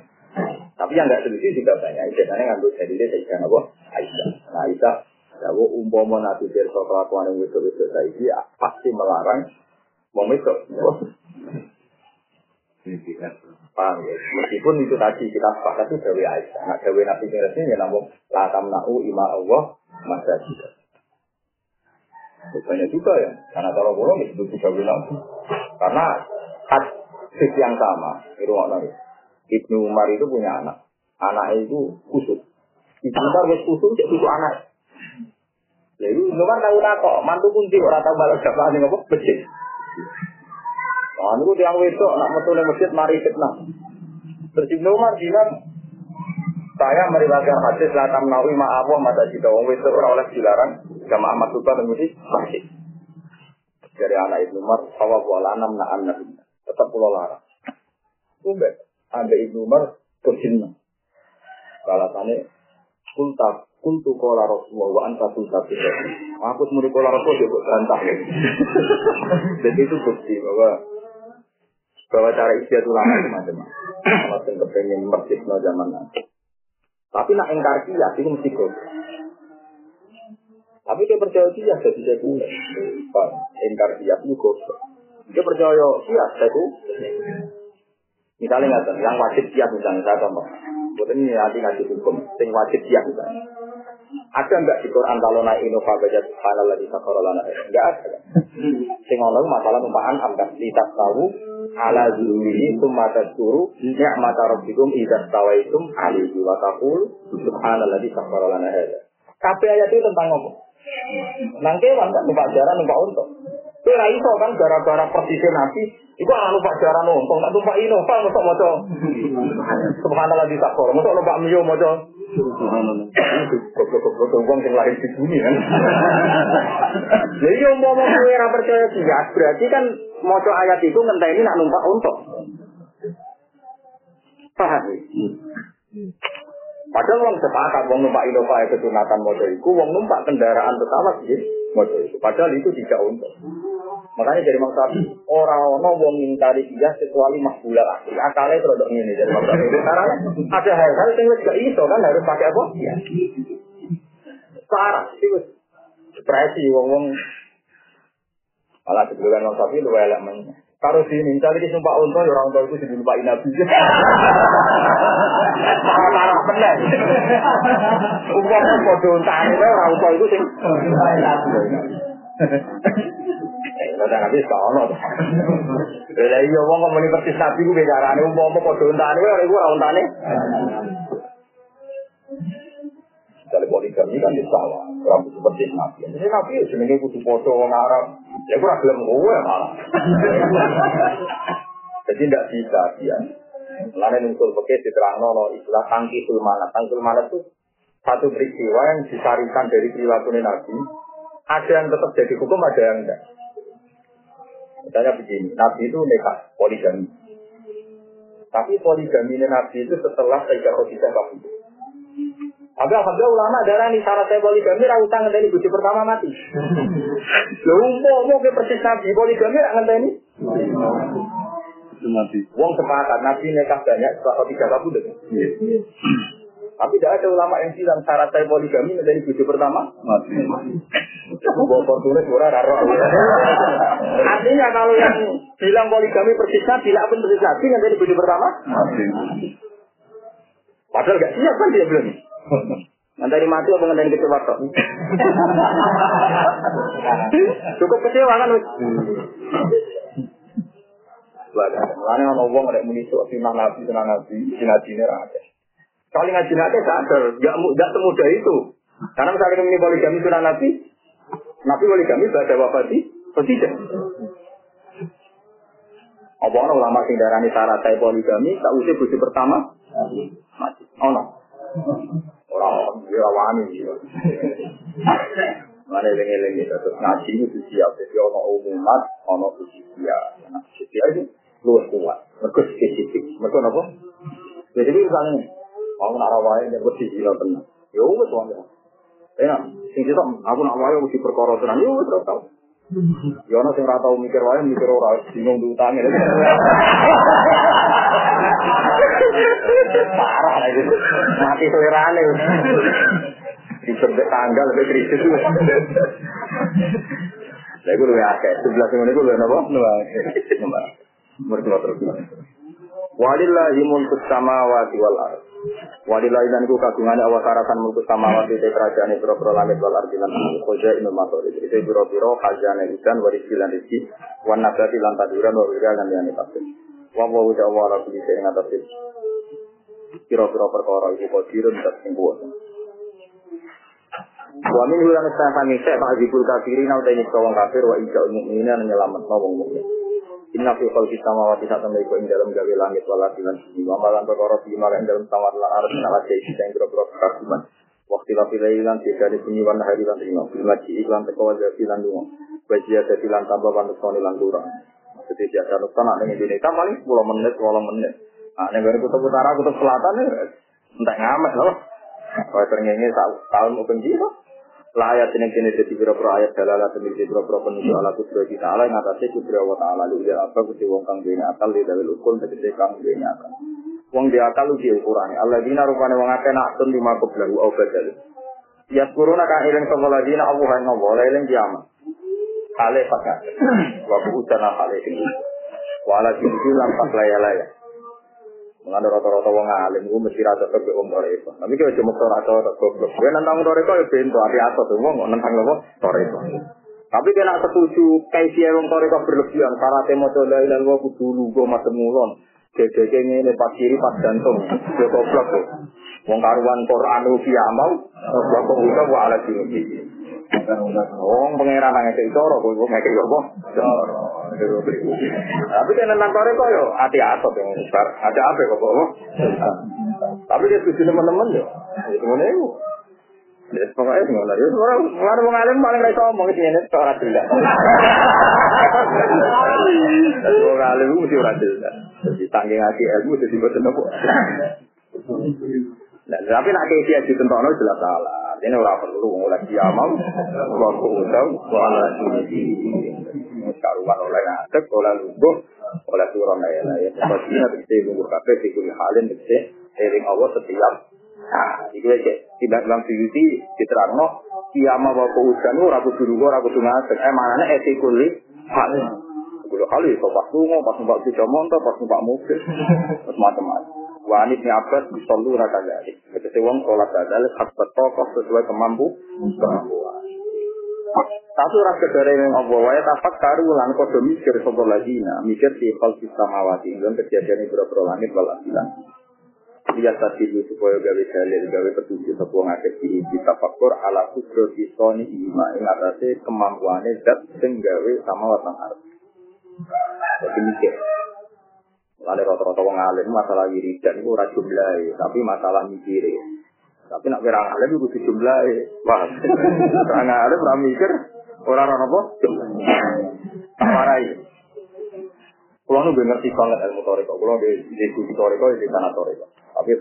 Tapi yang nggak setuju juga banyak. Biasanya ngambil dari dia saya apa? Aisyah. Nah Aisyah Jawa umpama nabi pirsa kelakuan yang wedok-wedok saiki pasti melarang wong wedok. Paham ya? Meskipun itu tadi kita sepakat itu Dewi Aisyah. Nah Dewi Nabi Mirasnya ya namun latam na'u ima Allah masa juga. Banyak juga ya. Karena kalau bolong itu Dewi Nabi. Karena hadis yang sama. Itu nggak Ibnu Umar itu punya anak. Anaknya itu kusut. Ibnu Umar wis kusut, cek kusut anak. Lalu Umar tahu kok, mantu kunci orang tahu balas siapa nih ngapa masjid. Nah, itu yang wedok nak metu ning masjid mari fitnah. Terus Ibnu Umar bilang, saya meriwayatkan hadis la tamnawi ma apa mata jika wong wedok ora oleh dilarang jamaah masukkan ning masjid masjid. Dari anak Ibnu Umar, sawa wala anam na anna tetap pulau larang. Umbe, ada Ibnu Umar bersinna. Balasannya, kulta kuntu kola Rasulullah wa anta kunta Aku semua kola Rasul juga bantah. Jadi itu bukti bahwa bahwa cara istiadat ulama itu macam-macam. Kalau kepengen no zaman nanti. Tapi nak engkar kias itu mesti kok. Tapi dia percaya kias jadi sekuler. Engkar kias itu kok. Dia percaya kias itu. Misalnya nggak yang wajib kias misalnya saya contoh. Buat ini nanti ngasih hukum. Yang wajib kias misalnya. Ada enggak di Quran kalau naik inova baca subhanallah di sakarolana? Enggak ada. Sing ono masalah numpaan amdas litas tahu ala zulihi summa tadkuru ni'mata rabbikum idza tawaitum alaihi wa taqul subhanallah di sakarolana hada. Kabeh ayat itu tentang apa? Nang kewan kan numpak jaran numpak unta. Kowe ra iso kan gara-gara persisnya Nabi, iku anu numpak jaran untung, tak numpak Innova mosok maca. Subhanallah di sakor, mosok numpak Mio maca. Subhanallah. Wong sing lahir di bumi kan. Lha iya umpama kowe ora percaya kias, berarti kan maca ayat itu ngenteni nak numpak untung. Paham? Ya? Padahal wong sepakat wong numpak Innova itu sunatan motor iku, wong numpak kendaraan pesawat gitu motor itu. Padahal itu tidak untuk. Makanya dari Syafi'i orang ono wong ngingkari dia kecuali makbula lagi. Akalnya itu rodok ini dari Syafi'i. Karena ada hal-hal yang gak iso kan harus pakai apa? Ya. Parah sih. Depresi wong-wong malah sebelumnya Imam Syafi'i lu elek men. Kalau diminta lagi sumpah untung, orang untung itu sudah lupa inap juga. Marah-marah benar. Umpah kan kode untung, orang untung itu sudah lupa inap eh, eh, Lah iya wong ngomongi persis nabi ku bedarane umpama padha entane ora iku ora entane. Dari poligami kan di sawah, orang itu persis nabi. Jadi nabi ya jenenge kudu padha wong Arab. Ya ora gelem kowe malah. Jadi tidak bisa dia. Lain unsur pakai diterangno no istilah tangki sulmana. Tangki sulmana itu satu peristiwa yang disarikan dari perilaku Nabi. Ada yang tetap jadi hukum, ada yang enggak. Misalnya begini, Nabi itu nekat poligami. Tapi poligami Nabi itu setelah Sayyidah Khadijah kabur. Tapi alhamdulillah ulama darah nih syarat saya poligami ra utang ngenteni bojo pertama mati. Lho umpama ke persis Nabi poligami ra ngenteni. Itu Nabi. Wong sepakat Nabi nikah banyak Khadijah kabur. Iya. Tapi tidak ada ulama yang bilang syarat saya poligami ngenteni bojo pertama. Mati. Bawa portulis ora raro. Artinya kalau yang bilang poligami persis Nabi, tidak pun persis Nabi ngenteni bojo pertama. Mati. Padahal gak siap kan dia belum. Nanti mati apa ngenteni kecewa tok. Cukup kecewa kan wis. Lalu ono wong nek muni sok sinah nabi sinah nabi sinajine ra ada. Kali ngaji nabi sadar, gak mu- gak semudah itu. Karena misalnya ini poligami sunah nabi, nabi poligami pada wafati, tidak. Apa ono ulama sing darani syarat saya poligami, tak usah bojo pertama, mati. Ono. Orang dia wani gitu. Mana yang ini terus ngaji itu siap, jadi ono umumat, ono usia. Nah, usia itu luwes kuat, mereka spesifik, mereka apa? Ya, jadi misalnya, mau nak rawai yang bersih gila tenang, ya wes wong ya. Ya, sing kita aku nak wae mesti perkara tenan, ya wes ora tau. Ya ono sing ora tau mikir wae mikir ora bingung diutangi. Parah lah itu. Mati selerane. Disebut tanggal lebih krisis. Lah iku luwih akeh. Sebelah sing ngene iku luwih napa? Luwih akeh. Mertua terus. Walillahi mulku samawati wal ardh. Walillahi dan ku kagungane awasarakan mulku samawati te kerajaan biro-biro langit wal ardi lan. Koja inu masori. Itu biro-biro khazanah ikan warisi lan rizki. Wan nabati lan taduran wa wira lan kabeh. Wa wa wa wa ala kulli shay'in ngatasi. Biro-biro perkara iku kodirun dat sing kuwasa. Wa min hulan istafani sek ta'zibul kafirin au ta'ini wong kafir wa ija'ul mu'minin nyelamat wong mukmin. Inna fi khalqi samawati sak temne iku ing dalem gawe langit wal ardi lan bumi. Wa malan perkara fi malan ing dalem samawati lan ardi lan isi sing boro-boro kekaguman. Waktu la pilih lan tidak bunyi wan hari lan rino. Bil maji iklan teko wajah lan lunga. Wajia dadi lan tambah panusoni lan kurang. Jadi biasa nukta nak ning Indonesia paling 10 menit, 20 menit. Nah, gone kutub utara, kutub selatan ya entek ngamek loh. Kaya terngenge tahun mau benci loh. Lah ayat ini kini jadi beberapa ayat dalalah demi beberapa penunjuk ala kudra kita ala yang atasnya kudra wa ta'ala lu dia apa kudra wong kang duwe akal di dalil ukul tegese kang duwe akal. Wong di akal dia ukurane. Allah dina rupane wong akeh nak tun lima kublahu au badal. Ya kuruna kang ilang sapa ladina Allah yang ngowo eling kiamat. Hale pakat. Wa utana hale tinggi. Wala tinggi lan pak laya-laya. Mengenai rata-rata wong alim, gue mesti rata ke wong toreko. Tapi kalau cuma rata rata goblok, gue nantang toreko ya pintu hati atas tuh wong nantang apa toreko. Tapi kena setuju kayak wong toreko berlebihan. Para temo coba ilan gue kudu lugu macam mulon. Gede ini pas kiri pas jantung, gue goblok tuh. Wong karuan Quran ubi amal, goblok kok udah gue ala sini. Oh, pangeran nang ngekek coro, kowe kok ngekek apa? Coro. Tapi kan nang kore kok yo ati asop yang besar. Ada apa kok kok? Tapi dia setuju teman-teman yo. Itu ngene iku. Ya pokoknya ngono ya ora ora wong alim paling iso ngomong iki ngene ora jelas. Wong alim mesti ora jelas. Jadi tangge ngati ilmu jadi boten apa. Nah, tapi nak kayak dia jelas salah. Ini ora perlu oleh kiamat, wa qudau wa ala sini. Karuan oleh ngadeg, oleh lungguh, oleh turun ya ya. Sepertinya bisa lungguh kabeh di kulit halin bisa eling Allah setiap Nah, itu aja. Tidak dalam Suyuti diterangno kiamat wa qudau ora kudu lungguh, ora kudu ngadeg. Eh manane etikuli halin. Kali iso pas lunga, pas numpak sepeda motor, pas numpak mobil, pas Wanit ni Abbas disallu raka dari. Ketika wong sholat badal, hak tokoh sesuai kemampu kemampuan. Satu ras kedare yang Allah wae tafak karu lan padha mikir sapa lagi nah mikir di hal samawati lan kejadian berapa langit wal asilan. Dia tadi supaya gawe dalil gawe petunjuk sapa wong akeh iki ditafakur ala kudro disoni ima ing atase kemampuane zat sing gawe samawat lan ardh. Jadi mikir. Lalu rata-rata wong alim masalah wiridan itu ora jumlahe, tapi masalah mikir. Tapi nak kira alim itu jumlahe. Wah, orang alim ora mikir, ora ora apa? Warai. Kulo nu ngerti banget ilmu toriko. Kulo di di di toriko di tanah toriko. Tapi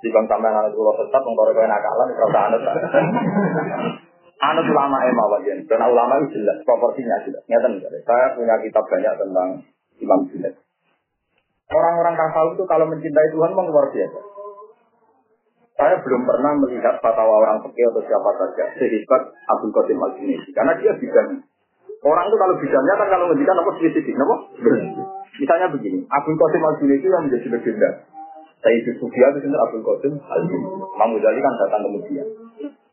di bang sampean anak kulo tetap wong toriko nakalan ora usah anut. Anut ulama emang wajan. Dan ulama itu jelas proporsinya jelas. Nyata Saya punya kitab banyak tentang Imam Junaid. Orang-orang tasawuf itu kalau mencintai Tuhan memang luar biasa. Saya belum pernah melihat fatwa orang fikih atau siapa saja sehebat Abdul Qasim al karena dia bidang. Orang itu kalau bidangnya kan kalau menjadikan apa spesifik, apa? Misalnya begini, Abdul Qasim al yang menjadi legenda. Saya itu Sufia itu sendiri Abdul Qasim al Imam kan datang kemudian.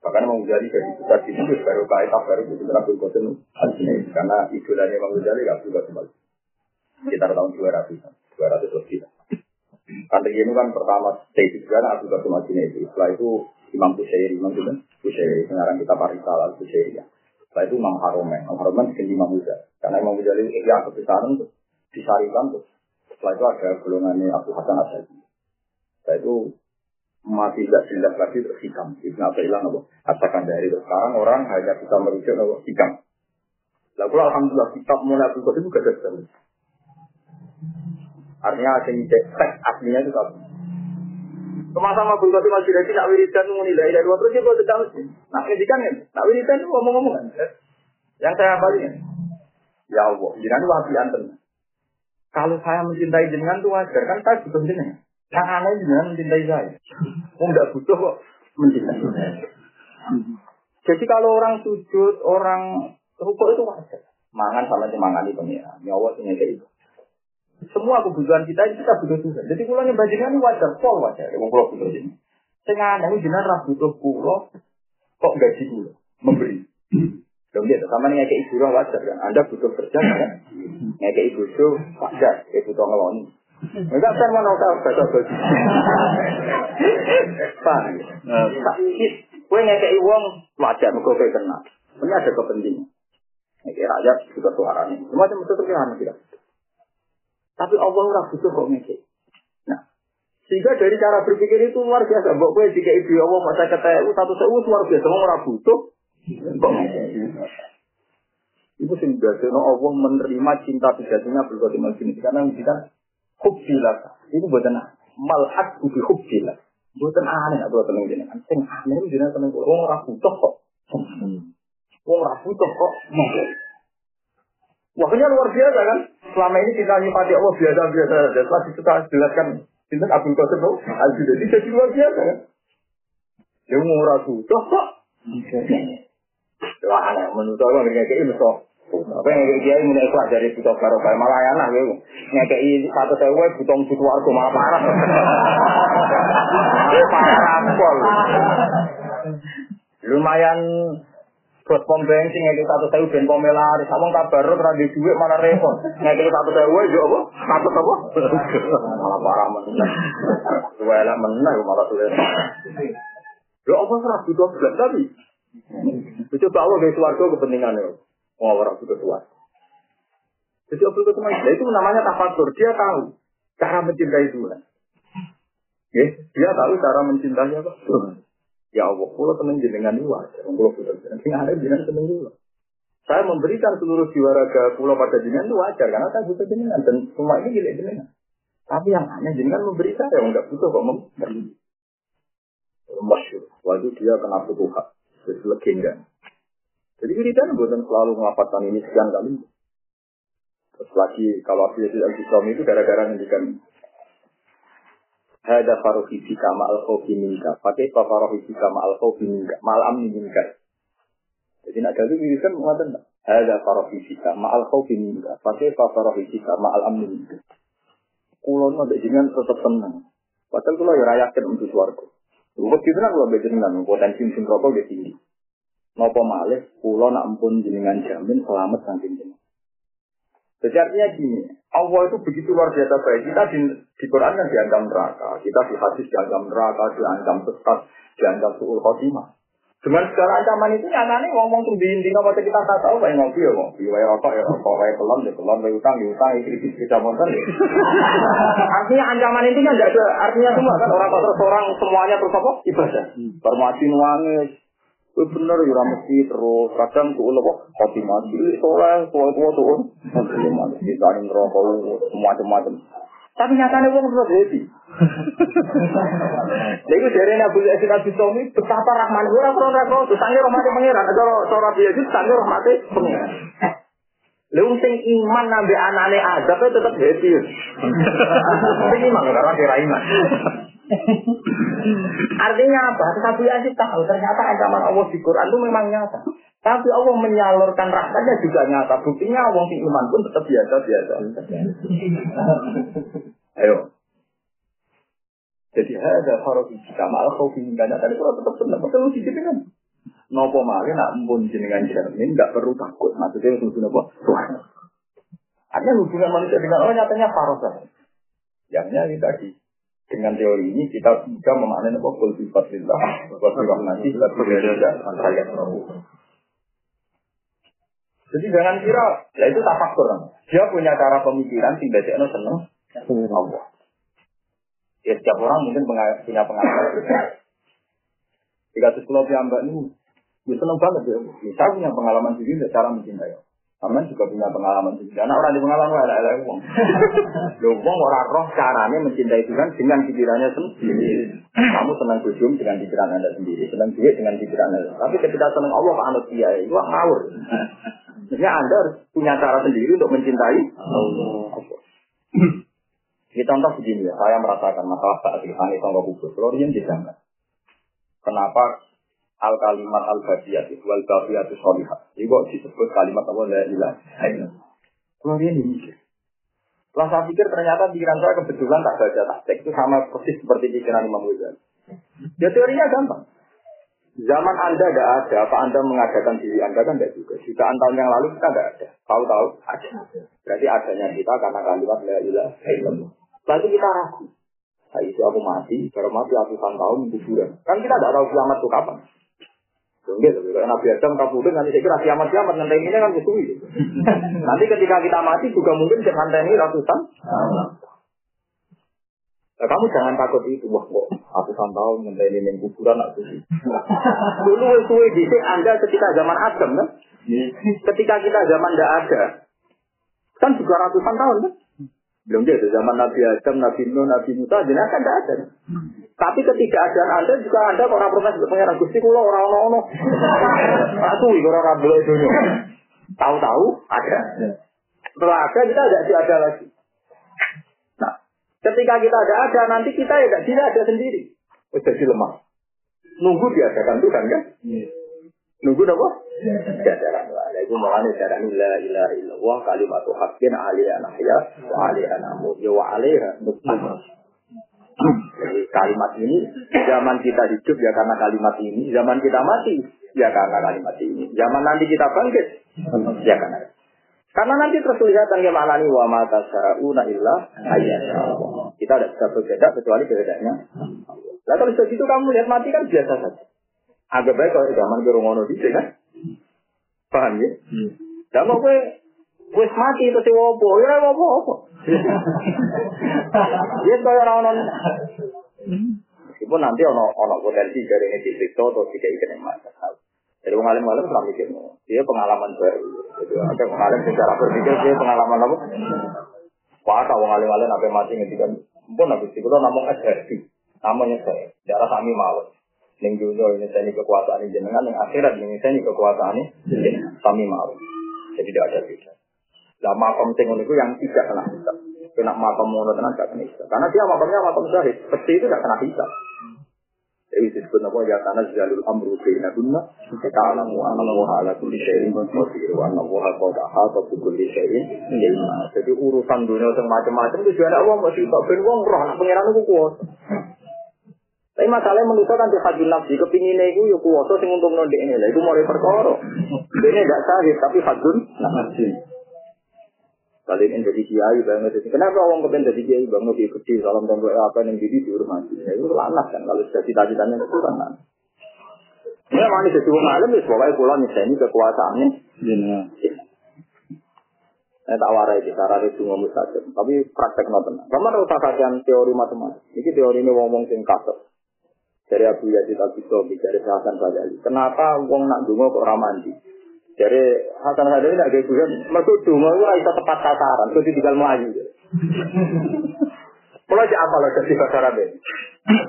Bahkan Imam Ghazali dari besar di situ baru kait baru itu Abdul Qasim al karena idolanya Imam Ghazali Abdul Qasim al Sekitar tahun 200-an. 200 lebih. Karena ini kan pertama stage juga Abu Bakar Madinah itu. Setelah itu Imam Busairi, Imam itu Busairi, sekarang kita Parisa al Busairi ya. Setelah itu Imam Haromen, Imam Haromen diganti Imam Muda. Karena Imam Muda itu ya kebesaran tuh disarikan tuh. Setelah itu ada golongannya Abu Hasan Asyadi. Setelah itu mati tidak jelas lagi terus hikam. Ibn hilang apa? Katakan dari. Sekarang orang hanya bisa merujuk apa? Hikam. Lalu alhamdulillah kitab mulai itu gak ada Artinya asing teks aslinya itu satu. Sama-sama Abdul Qasim al Jilani nak wiridan menilai dari dua terus dia sedang mesti. Nak ngedikan ya, nak wiridan itu ngomong-ngomong kan. Yang saya balik ya. Ya Allah, jenengan wahabi anten. Kalau saya mencintai jenengan itu wajar kan saya butuh jenengan. Yang aneh jenengan mencintai saya. Oh enggak butuh kok mencintai. Jadi kalau orang sujud, orang rukuk itu wajar. Mangan sama di pengiran. Nyawa sini kayak itu. Semua kebutuhan kita ini kita butuh Tuhan. Jadi kalau yang bajingan ini wajar, pol wajar. Yang pulau butuh ini. Tengah ini jenengan ra butuh pulau, kok gaji pulau memberi. Dong dia sama nih kayak ibu wajar kan. Anda butuh kerja kan? Kayak ibu itu wajar, kayak butuh ngeloni. Enggak kan mana kau baca baju. Pak, kue ngekei uang wajar, kau kayak kena. Ini ada kepentingan. Ngekei rakyat juga suaranya. Semua itu yang tidak. Tapi Allah ora butuh kok ngekek. Nah, sehingga dari cara berpikir itu luar biasa. Mbok kowe jika ibu Allah masa ketemu satu sewu luar biasa. Wong ora butuh kok ngekek. Itu sing no Allah menerima cinta sejatinya berbuat ini karena kita hubbilah. Itu buatan malhat ubi hubbilah. Buatan aneh atau tenang jenengan. Sing aneh jenengan tenang. Wong ora butuh kok. Wong ora butuh kok ngekek. Waktunya luar biasa kan? Selama ini kita nyipati Allah biasa-biasa saja. Setelah kita jelaskan, ini Abdul Qasim itu, al jadi jadi luar biasa kan? Dia murah butuh kok. Wah, aneh. Menurut Allah, kayak ini so. Apa yang kayak kiai mulai dari butuh barokah malah enak gitu. Ngekei satu sewu butuh butuh warga malah parah. Parah pol. Lumayan buat pom bensin ngekei satu sewu ben pom laris. Kamu kabar ora di duit mana repot. Ngekei satu sewu yo apa? Satu apa? Malah parah meneh. Dua elak meneh malah sulit. Lo apa serah butuh belas tapi Coba dari suarga kepentingannya. Oh, orang sudah suarga. Jadi Abdul Qasim itu namanya tafakur. Dia tahu cara mencintai Tuhan. Ya, dia tahu cara mencintai apa? Ya Allah, pulau seneng jenengan ini wajar. Pulau sudah jenengan, ada jenengan seneng juga. Saya memberikan seluruh jiwa raga pulau pada jenengan itu wajar karena saya butuh jenengan dan semua ini gila jenengan. Tapi yang aneh jenengan memberi saya yang nggak butuh kok memberi. Masyur. Waktu dia kena putuh hak. Jadi legenda. Jadi wiridan bukan selalu mengapatkan ini sekian kali. Terus lagi kalau Yazid al itu gara-gara ngendikan Hada faruhi fika ma'al khawfi minka. Pakai apa faruhi fika ma'al khawfi minka. Ma'al amni minka. Jadi nak jadi wiridan mengatakan Hada faruhi fika ma'al khawfi minka. Pakai apa faruhi fika ma'al amni minka. Kulon ada jenengan tetap tenang. Padahal kalau ya rayakan untuk suaraku. Bukan gitu kalau bejengan potensi mesin rokok tinggi. Nopo malih, pulau nak ampun jenengan jamin selamat saking jenengan. Jadi artinya gini, Allah itu begitu luar biasa baik. Kita di, di Quran kan dianggap neraka, kita di hadis dianggap neraka, dianggap sesat, dianggap suul khotimah. Dengan segala ancaman itu nyatanya ngomong tuh di waktu kita tak tahu kayak ngopi ya ngopi, kayak rokok ya rokok, kayak pelon ya pelon, kayak utang ya utang, itu bisa motor ya. artinya ancaman itu kan ada artinya semua kan orang terus orang semuanya terus apa ibadah. Permati nuangis, Kowe bener ya ora mesti terus kadang tuh lho kopi mati soleh tua-tua tuh. Kopi mati di saling rokok macam-macam. Tapi nyatanya wong terus happy. Jadi dari Nabi Yazid Abi Somi betapa rahman ora ora ora terus sange rahmate pangeran. Cara cara Yazid sange rahmate pangeran. Lalu sing iman nabi anane azab tetap happy. Sing iman karena kira iman. Artinya apa? Tapi Yazid tahu ternyata ancaman Allah di Quran itu memang nyata. Tapi Allah menyalurkan rahmatnya juga nyata. Buktinya Allah sing iman pun tetap biasa-biasa. Ayo. Jadi ada farofi jika malah kau ingin gak tadi kalau tetap senang. Betul sih kan. Nopo malih nak pun jenengan jamin nggak perlu takut. Maksudnya itu apa? Tuhan. Artinya hubungan manusia dengan Allah nyatanya farofa. Yangnya ini tadi. Dengan teori ini kita bisa memaknai apa? Kul sifatillah. Wa nanti kita berbeda antara yang Jadi jangan kira, ya itu tak faktor. Dia punya cara pemikiran, tidak dia seneng Allah. Ya setiap orang mungkin punya pengalaman. Jika sekolah mbak ini, gue seneng banget ya. Saya punya pengalaman sendiri, cara mencintai. Aman juga punya pengalaman sendiri. Karena orang di pengalaman ada ada uang. Lo uang orang roh caranya mencintai Tuhan dengan pikirannya sendiri. Kamu senang bujum dengan pikiran anda sendiri, senang duit dengan pikiran anda. Tapi ketika senang Allah, Pak Anut dia, itu ngawur. Maksudnya Anda harus punya cara sendiri untuk mencintai Allah. Kita contoh begini ya, saya merasakan masalah saat ini, tangga kubur. Florian dijangka. Kenapa al kalimat al badiyat wal badiyat solihah. Ini kok disebut kalimat apa la ilaha illallah. Florian ini mikir. Setelah saya pikir ternyata pikiran saya kebetulan tak baca tak itu sama persis seperti pikiran Imam Ghazali. Ya teorinya gampang. Zaman Anda tidak ada, apa Anda mengadakan diri Anda kan tidak juga. Jutaan tahun yang lalu kita tidak ada. Tahu-tahu ada. Berarti adanya kita karena kalimat la illallah. Lalu kita ragu. Nah, itu aku mati, baru mati ratusan tahun kuburan. Kan kita tidak tahu kiamat itu kapan. Enggak, kalau Nabi Adam kabudut nanti saya kira kiamat kiamat nanti ini kan kusui. nanti ketika kita mati juga mungkin nanti ini ratusan. Nah, kamu jangan takut itu, wah kok ratusan tahun ngenteni ning kuburan nak suci. Dulu suwe dhisik Anda ketika zaman Adam kan? Ketika kita zaman tidak ada. Kan juga ratusan tahun kan? Belum jadi zaman Nabi Adam, Nabi Nuh, Nabi Musa, jenazah tidak ada. Tapi ketika ada Anda juga Anda orang protes ke pengiran Gusti kula orang ono-ono. Aku iki ora ora itu. Tahu-tahu ada. Setelah ada kita tidak ada lagi. Ketika kita ada ada, nanti kita ya tidak ada sendiri. Jadi lemah. Nunggu diadakan Tuhan kan? Yeah. Nunggu apa? Tuhan. Itu makanya cara la ilaha illallah kalimat haqqin alaiha nahya wa alaiha namut ya wa alaiha Jadi kalimat ini zaman kita hidup ya karena kalimat ini, zaman kita mati ya karena kalimat ini, zaman nanti kita bangkit ya karena karena nanti terus kelihatan ya maknani wa mata syara'una illa ayat Kita tidak bisa berbeda kecuali bedanya. Nah kalau begitu kamu lihat mati kan biasa saja. Agak baik kalau zaman ke ngono di kan? Paham ya? Dan mau gue wis mati terus wopo, ya wopo apa? Ya kaya ora ono. Meskipun nanti ono ono potensi dari ini disiksa atau tidak yang mata. Jadi pengalim alim pernah mikir, dia pengalaman baru. Jadi ada pengalim secara berpikir dia pengalaman apa? Wah, kalau pengalim alim sampai mati ngedikan, pun habis itu namung SRP, namanya saya, darah kami mawon. Ning dunia ini saya kekuasaan ini jenengan, yang akhirat ini saya kekuasaan ini kami mawon. Jadi tidak ada beda. Lah makam sing iku yang tidak kena hisab. Kena makam ngono tenan gak kena hisab. Karena dia makamnya makam syahid. Peti itu gak kena hisab. Jadi disebut apa ya tanah jalul amru baina kunna kita alamu anna wa ala kulli syai'in qadir wa anna wa qad ahata kulli syai'in. Jadi urusan dunia macam-macam itu juga Allah masih tak ben wong roh nak pangeran. Tapi masalahnya menurut kan di hadis nafsi kepingin itu ya kuwasa sing untung nondek ini lah itu mau perkara. Ini gak sahih tapi hadun nafsi. Kalian yang jadi kiai banget kenapa orang kepen jadi kiai banget di kecil salam dan apa yang jadi dihormati ya itu lanas kan kalau sudah cita-citanya itu kan Ya mana jadi wong alim wis pokoke kula nyeseni kekuasaannya. Iya. Saya tak warai di cara itu ngomong saja, tapi praktek nonton. Kamu harus kajian teori matematik. Ini teori ini ngomong sing kasar. Dari Abu Yazid Al Bistami, dari Hasan Sadali. Kenapa wong nak dungo kok ramandi? Dari Hasan Sadali nak kayak gue, masuk dungo itu bisa tepat sasaran, itu tinggal melayu. Mulai si apa loh kasih bahasa Arab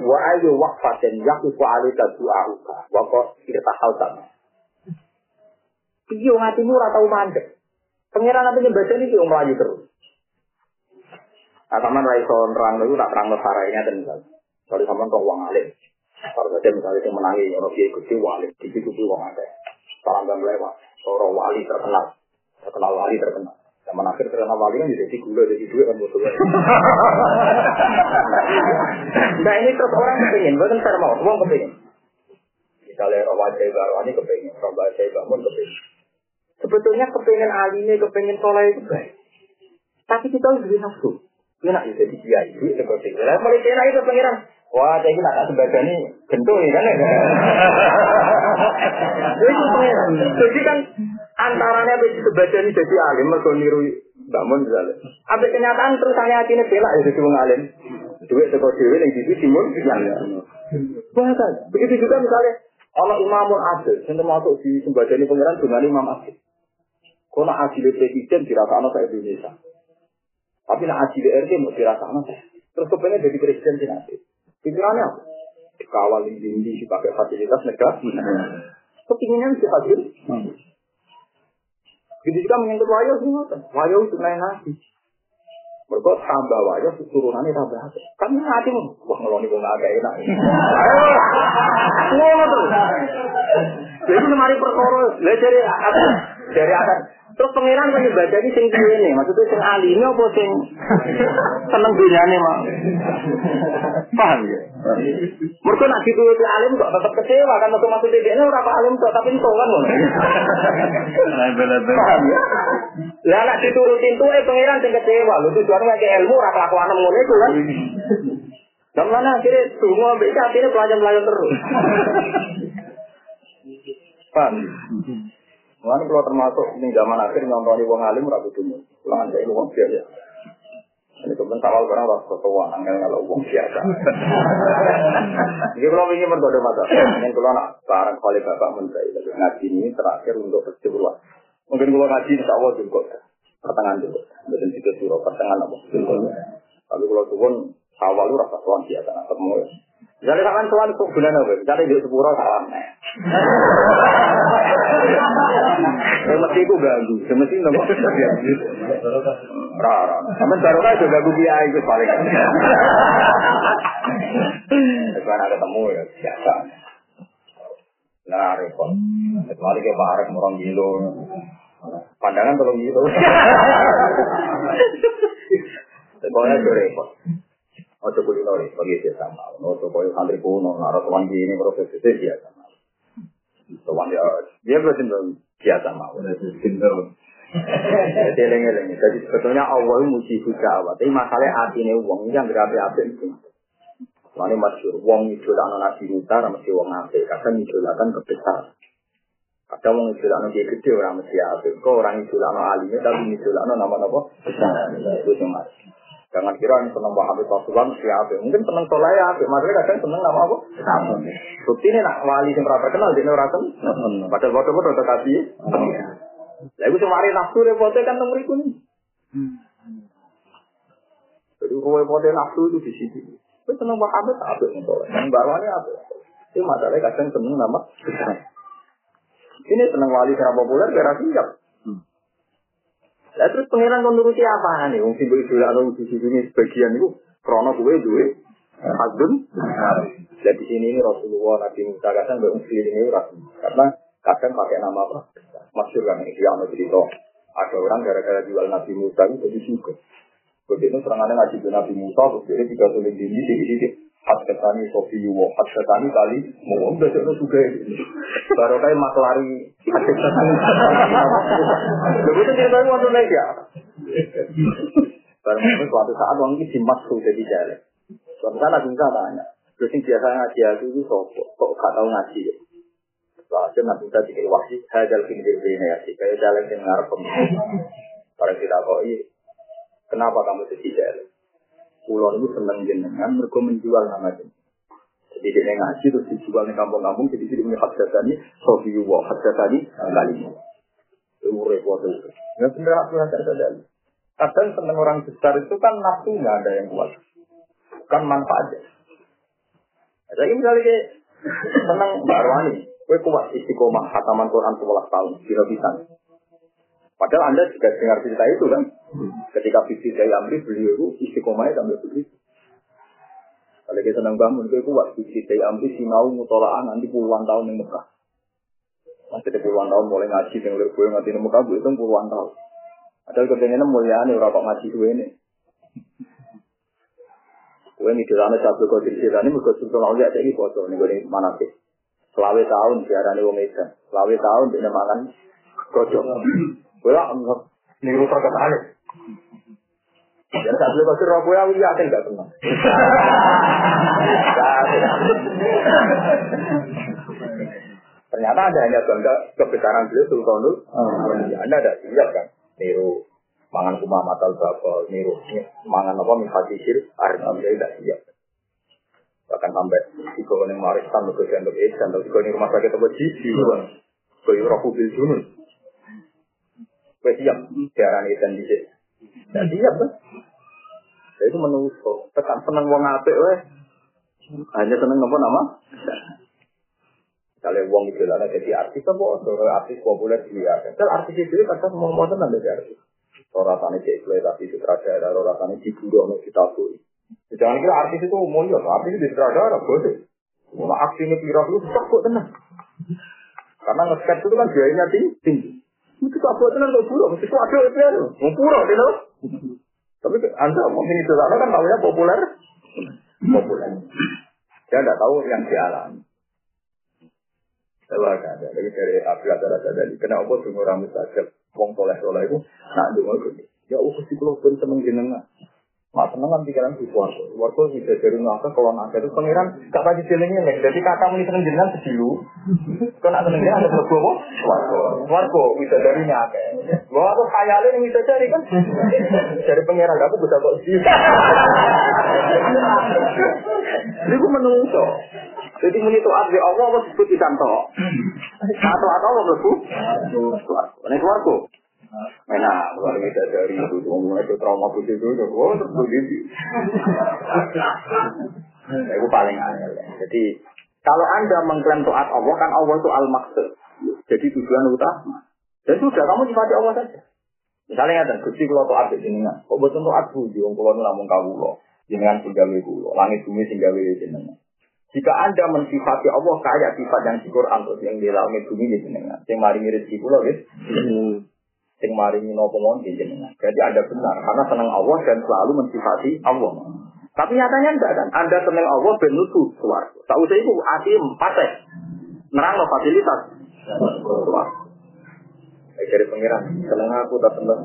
Wa ayu waqfatin yaqifu alika du'a'uka wa qad irtahal sama. Iya ngatimu ora tau mandek. Pengiran nanti baca ini yang melayu terus. Nah, sama Raiso nerang itu tak terang sarainya dan misalnya. Kalau sama kau uang alim. Kalau saja misalnya yang menangi, orang dia ikut wali, situ uang ada. Salam dan lewat. Orang wali terkenal. Terkenal wali terkenal. Zaman akhir terkenal wali kan jadi gula, jadi duit kan butuh. nah ini terus orang kepingin, bukan saya mau, uang kepingin. Misalnya orang wajah baru ini kepingin, orang wajah bangun kepingin. Sebetulnya kepingin alimnya, kepingin soleh itu baik. Tapi kita harus beri nafsu. Enak ya jadi kiai, duit seperti itu. Mulai enak itu pengiran. Wah, saya ini nak sebagian ini gentul ya kan. Itu. Jadi kan antaranya sebagian ini jadi alim, mereka niru bangun misalnya. Abis kenyataan terus saya hatinya bela ya jadi wong alim. Duit teko dhewe ning sisi timur yang. Bahkan begitu juga misalnya Allah imamun adil, yang termasuk di sembadani pengiran dengan imam adil. Nak adil presiden dirasa anak Indonesia. Tapi nak adil RT mau dirasa anak Terus kepengen jadi presiden di nanti. Pikirannya apa? Dikawal di pakai fasilitas negara. Kepinginnya si hadir. Jadi juga menyentuh wayo sih, wayo itu naik hati. Mereka tambah wayo, turunannya tambah hati. Kan hati mau, wah ngeloni gue nggak enak. Ayo, ngono tuh. Jadi lemari perkara, lah dari dari akan Terus pangeran kan baca ini sing nih? Maksudnya sing alime apa sing seneng dunyane mah? Paham ya? Mereka nak dituruti alim kok tetap kecewa kan waktu masuk dia ini orang alim kok tapi itu kan ngono. Paham ya? Lah nak diturutin tuh eh pangeran sing kecewa lho tujuan ngake ilmu ora kelakuan ngono itu kan. Dan mana akhirnya semua bisa akhirnya pelajaran-pelajaran terus. Paham? Mulane kalau termasuk ini zaman akhir nyontoni wong alim kudu mun. Lan saya wong biasa. Ini kebetulan awal barang ras ketua angel kalau wong biasa. Jadi kalau ingin berdoa mata, yang kalau nak barang kali bapak menteri, ngaji ini terakhir untuk percobaan. Mungkin kalau ngaji insya Allah juga pertengahan juga, dan itu surah pertengahan apa? Tapi kalau turun awal lu rasa tuan biasa, nah ketemu ya. Jadi sampean tuan kok bulan apa? Jadi di sepuro salam. Ya mesti ku ganggu, semesti nopo. Rara. Sampeyan baru kan juga ganggu kiai itu paling. Karena ketemu ya biasa. Nah, repot. Kecuali ke bareng orang gilo. Pandangan tolong gitu. Pokoknya itu repot. Ojo kulino ini bagi biasa mau. Ojo koyo santri kuno, naruh tuan gini proses itu biasa mau. Tuan ya, dia berarti biasa mau. Jadi eling-eling. Jadi sebetulnya Allah muji hujah Tapi masalahnya hati ini uang yang berapi-api itu. Mana masyur, wong idolakno Nabi Musa, ora mesti wong apik. Kadang idolakan kebesar. Kadang wong idolakno dia gede, orang mesti apik. Kok orang idolakno alimnya, tapi idolakno nama-nama besar. Itu mas. Jangan kira yang seneng Habib Rasulullah mesti. Mungkin seneng soleh ya apik, maksudnya kadang seneng nama apa? Sama. Bukti ini nak wali yang pernah terkenal, dia orang seneng. Padahal bodoh-bodoh terkasih. Lah iku semari nafsu repote kan nomor iku nih. Jadi repote nafsu itu di situ. Kowe seneng Muhammad apik ngono. Yang barwane apik. Itu masalahnya kadang seneng nama. Ini seneng wali secara populer kira siap. Lah terus pangeran kon nuruti apa nih? Wong sing mbok idolakno sini sebagian itu krono kowe duwe hadun. Dan di sini ini Rasulullah Nabi Musa kadang mbok ini Karena kadang pakai nama apa? Masyur kan ini yang cerita. Ada orang gara-gara jual Nabi Musa itu jadi suka. Begitu serangannya ngaji Nabi Musa, dia tiga tulis di sini, di sini. Hasketani Sofi Yuwo, Hasketani kali, mau udah jadi suka. Baru kayak maklari Hasketani. Begitu ceritanya waktu ya. Baru suatu saat orang ini dimasuk jadi jalan. Suatu saat Nabi Musa tanya, terus yang biasa ngaji aku itu sopo, kok gak tahu ngaji ya? Walhasil Nabi Musa dikir wahsi, hadal findir ini ya sih, kayak jalan yang ngarep Para kita kok kenapa kamu jadi jalan? Pulau itu seneng jenengan, mereka menjual nama jenengan. Jadi dia ngaji terus dijual di kampung-kampung, jadi dia punya hak tadi, sofi wa hak tadi kali ini. Itu repot itu. Ya bener aku hak tadi. Kadang seneng orang besar itu kan nafsu nggak ada yang kuat, kan manfaatnya. Jadi misalnya kayak seneng Mbak Arwani, Kue kuat istiqomah hataman Quran 11 tahun, kira bisa. Padahal Anda juga dengar cerita itu kan. Ketika Bibi saya ambil beliau itu istiqomahnya sampai begitu. Kalau kita senang bangun, kue kuat Bibi saya ambil sinau mutolaan nanti puluhan tahun yang Mekah. Masih puluhan tahun mulai ngaji, yang lebih gue di Mekah, itu puluhan tahun. Padahal kepengennya mulia nih, orang ngaji gue ini. Kue kau cerita ini, mereka sudah mau lihat ini foto nih gue mana sih. Selawe tahun diarani wong Medan. Selawe tahun dia mangan kodok. Kowe lah niru terkenal. Ya tak boleh kasih robo ya, iya kan gak. Ternyata ada hanya bangga kebesaran beliau Sultanul. Ya, anda ada siap kan? Niru mangan kumah matal bapak, niru mangan apa mifatisir, arti tidak siap bahkan sampai tiga yang marisan ke dianggap edan atau tiga yang rumah sakit atau jiji ke Eropa bil junun siap siaran edan di sini dan siap kan itu menurut tekan seneng wong apik weh. Hanya seneng nopo nama? Kalau wong itu lah jadi artis apa? Artis populer dia kan artis itu kata semua mau seneng dari artis. Orang tani cek tapi sutradara orang tani diburu mau kita tuh Jangan kira artis itu mulia, artis itu sutradara, boleh. Kalau aksi ini itu tak kok tenang. Karena nge itu kan biayanya tinggi. Itu tak buat tenang kok buruk, itu ada itu mau pura, you Tapi anda mungkin itu kan namanya populer, populer. Saya tidak tahu yang dialami. Saya ada, dari dari Abu Azhar tadi. Kenapa tuh orang mustajab, wong soleh soleh itu, nak dengar. Ya, aku sih kalau pun seneng jenengan. Mak seneng kan pikiran di suarga. Suarga bisa dari naka kalau naka itu pangeran gak pasti jenengnya nih. Jadi kata muni seneng jenengan sedilu. Kau nak seneng jenengan ada berapa kok? Suarga. Suarga bisa dari naka. Gua aku khayalin bisa cari kan. Dari pangeran aku bisa kok sih. Jadi gue menungso. Jadi muni toat di Allah apa disebut ikan to. Atau atau apa berbu? Suarga. Ini suarga. Enak, luar biasa dari itu, ngomong itu trauma putih itu, oh terus begitu. Nah, itu paling aneh. Jadi kalau anda mengklaim taat Allah kan Allah itu al maksud, jadi tujuan utama. Dan sudah kamu sifati Allah saja. Misalnya ada gusti kalau taat di sini kan, kok betul taat buji, om kalau namun kau lo, jenengan penggawe kulo, langit bumi singgawe jenengan. Jika anda mensifati Allah kayak sifat yang di Quran, terus yang di langit bumi di jenengan, yang mari mirip kulo, gitu sing maringi nopo mon jenengan. Jadi Anda benar karena senang Allah dan selalu mensifati Allah. Tapi nyatanya enggak kan? Anda senang Allah ben nutu suwarga. Tahu saya itu hati partai. Nerang lo fasilitas. Suwarga. Eh, dari pengiran, seneng aku tak seneng.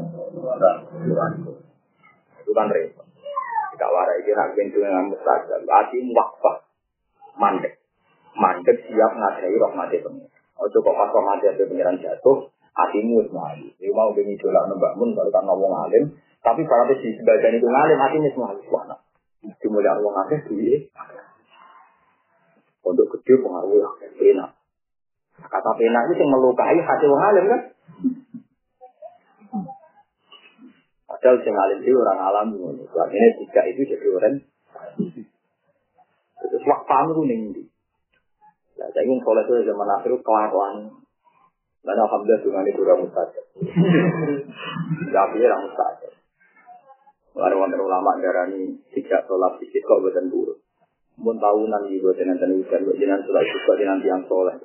Itu kan repot. Gak warai kira bentuk dengan mustajab. Hati wakfah. Mandek. Mandek siap ngadai rahmati pengiran. Ojo kok pas rahmati pengiran jatuh. Hatimu semua. Dia mau bengi dolak nembak mun kalau kan ngomong alim. Tapi kalau di sebagian itu ngalim hatinya semua. Wah, nah. Dimulai orang akeh duit. Untuk gede pengaruh ya. Pena. Kata pena itu yang melukai hati orang alim kan. Padahal sing alim itu orang alam ini. Artinya tiga itu jadi orang. Terus wakfam itu nih. Nah, saya ingin soleh itu zaman akhir kelakuan. Dan alhamdulillah dengan itu orang mustajab. Tapi orang mustajab. Lalu wonten ulama darani tidak sholat sedikit kok buatan buruk. Mun tahunan iki buatan nanti hujan, buat jenengan sholat juga di nanti yang soleh.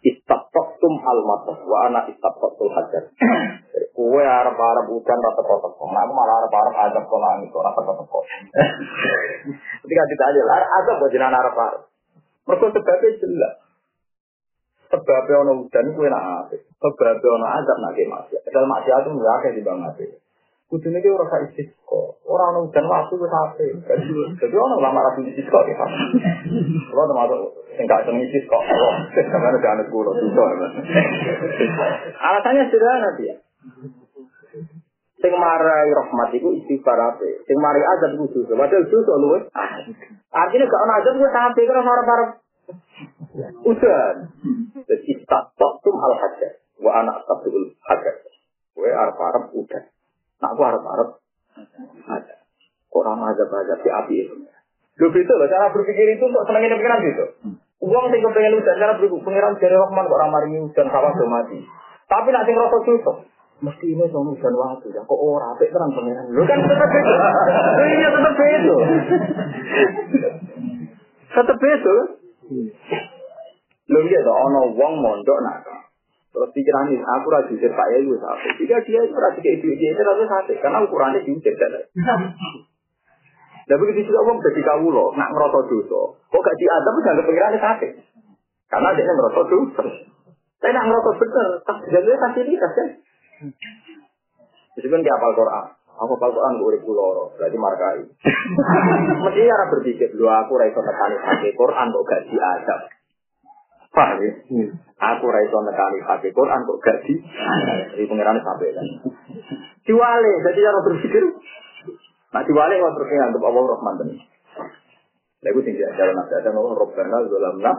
Istaqtum al matah wa ana istaqtul hajar. Kue arab arab hujan rata kota kok. Nah, aku malah arab arab adab kok langit kok rata kota kok. Ketika ditanya, adab buat jenengan arab arab. Mereka sebabnya jelas. Sebabnya ono hujan kue nak apik. Sebabnya ono adab nak ke maksiat. Padahal itu enggak akeh di bang apik. Kudune ki ora sak istisqa. Ora ono hujan waktu wis apik. Jadi ono lama ra istisqa ki. Ora ono matur sing gak seneng istisqa. Karena ada anak kulo itu. Alasannya sederhana dia. Sing marai rahmat iku istighfar ape. Sing marai azab iku dosa. Padahal dosa. Artinya gak ono azab wis apik karo para Udan. Jadi tak tum al hajar. Wa anak tabul hajar. Gue arep-arep udah. Nak aku harap-harap ada. Orang azab-azab di api itu. Lu itu loh, cara berpikir itu untuk senengin pikiran gitu. Uang sing kepengen hujan, cara berpikir pengiran dari Rahman kok orang mari hujan sawah do mati. Tapi nanti ngerasa susah. Mesti ini sama hujan waktu ya. Kok ora apik terang pengiran. Lu kan tetap itu. Iya tetap itu. Tetap itu. Lu lihat ono wong mondok nak Terus pikiran ini, aku rajin jujur Pak wis apik. Jika dia itu rajin kayak itu, dia itu sate. Karena ukurannya jujur kan. Nah begitu juga orang jadi kau loh, nak merosot dosa. Kok gak diadab, jangan pikirannya sate. Karena dia merosot dosa. Saya nak merosot bener, tak jadi fasilitas kan. Meskipun dia apal Quran, aku apal Quran gue urip loro, berarti markai. Mesti cara berpikir, lu aku raiso tekani pakai Quran kok gak. Paham ya? Aku raiso nekani pakai Quran kok gak di. Jadi pengiran sampai kan. Diwale, jadi cara berpikir. Nah diwale kok terus nganggep Allah Rahman tenan. Lagu tinggi ajaran nabi ada nama Robbana Zolamna.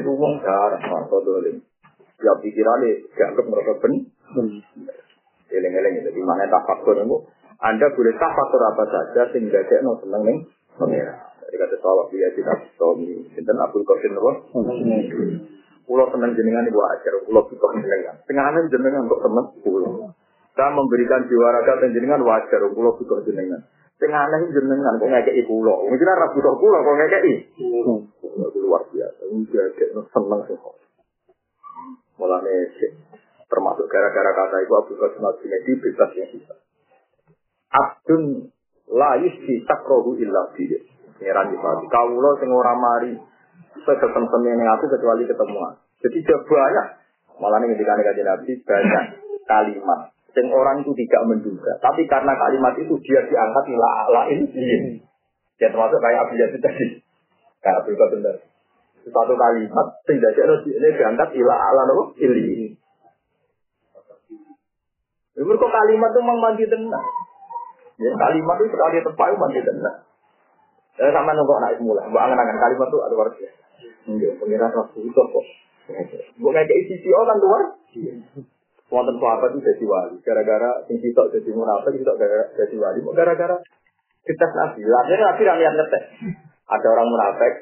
Itu uang darah, masa dolim. Ya pikirannya gak anggap merasa ben. Eleng-eleng itu. Di mana tafakur itu. Anda boleh tafakur apa saja sehingga dia no seneng nih pengira. Jadi kata sawah dia tidak suami. Sinten Abdul Qasim apa? Pulau seneng jenengan ibu ajar. Pulau kita jenengan. Tengahnya jenengan untuk teman pulau. Saya memberikan jiwa raga jenengan wajar. Pulau kita jenengan. Tengahnya jenengan kok ngekei pulau. Mungkin arah butuh pulau kok ngekei. Luar biasa. Ada seneng sih. Mulanya termasuk gara-gara kata itu Abdul Qasim Al-Junaidi bebas yang bisa. Abdun la yusti takrohu illa bihi. Pengiran di pagi. Kaulo sing ora mari seketem yang aku kecuali ketemuan. Jadi dia banyak. Malah ini ketika kaji Nabi banyak kalimat. Sing orang itu tidak menduga. Tapi karena kalimat itu dia diangkat ila ala ini. Ya termasuk kayak Abu Yazid tadi. Kayak Abu Yazid benar. Satu kalimat sing dadi ini diangkat ila ala ini. Ibu kok kalimat itu memang mandi tenang. Ya, kalimat itu sekali tepat itu mandi tenang. Saya sama nunggu anak mulai. Mbak angan-angan kalimat itu luar biasa. Enggak, pengiran rasul itu kok. Mbak kayak isi CEO kan luar. Wonten sahabat itu jadi wali. Gara-gara sing sitok jadi munafik, gara-gara jadi wali. Gara-gara kita nabi. Akhirnya nabi rakyat ngetes. Ada orang munafik,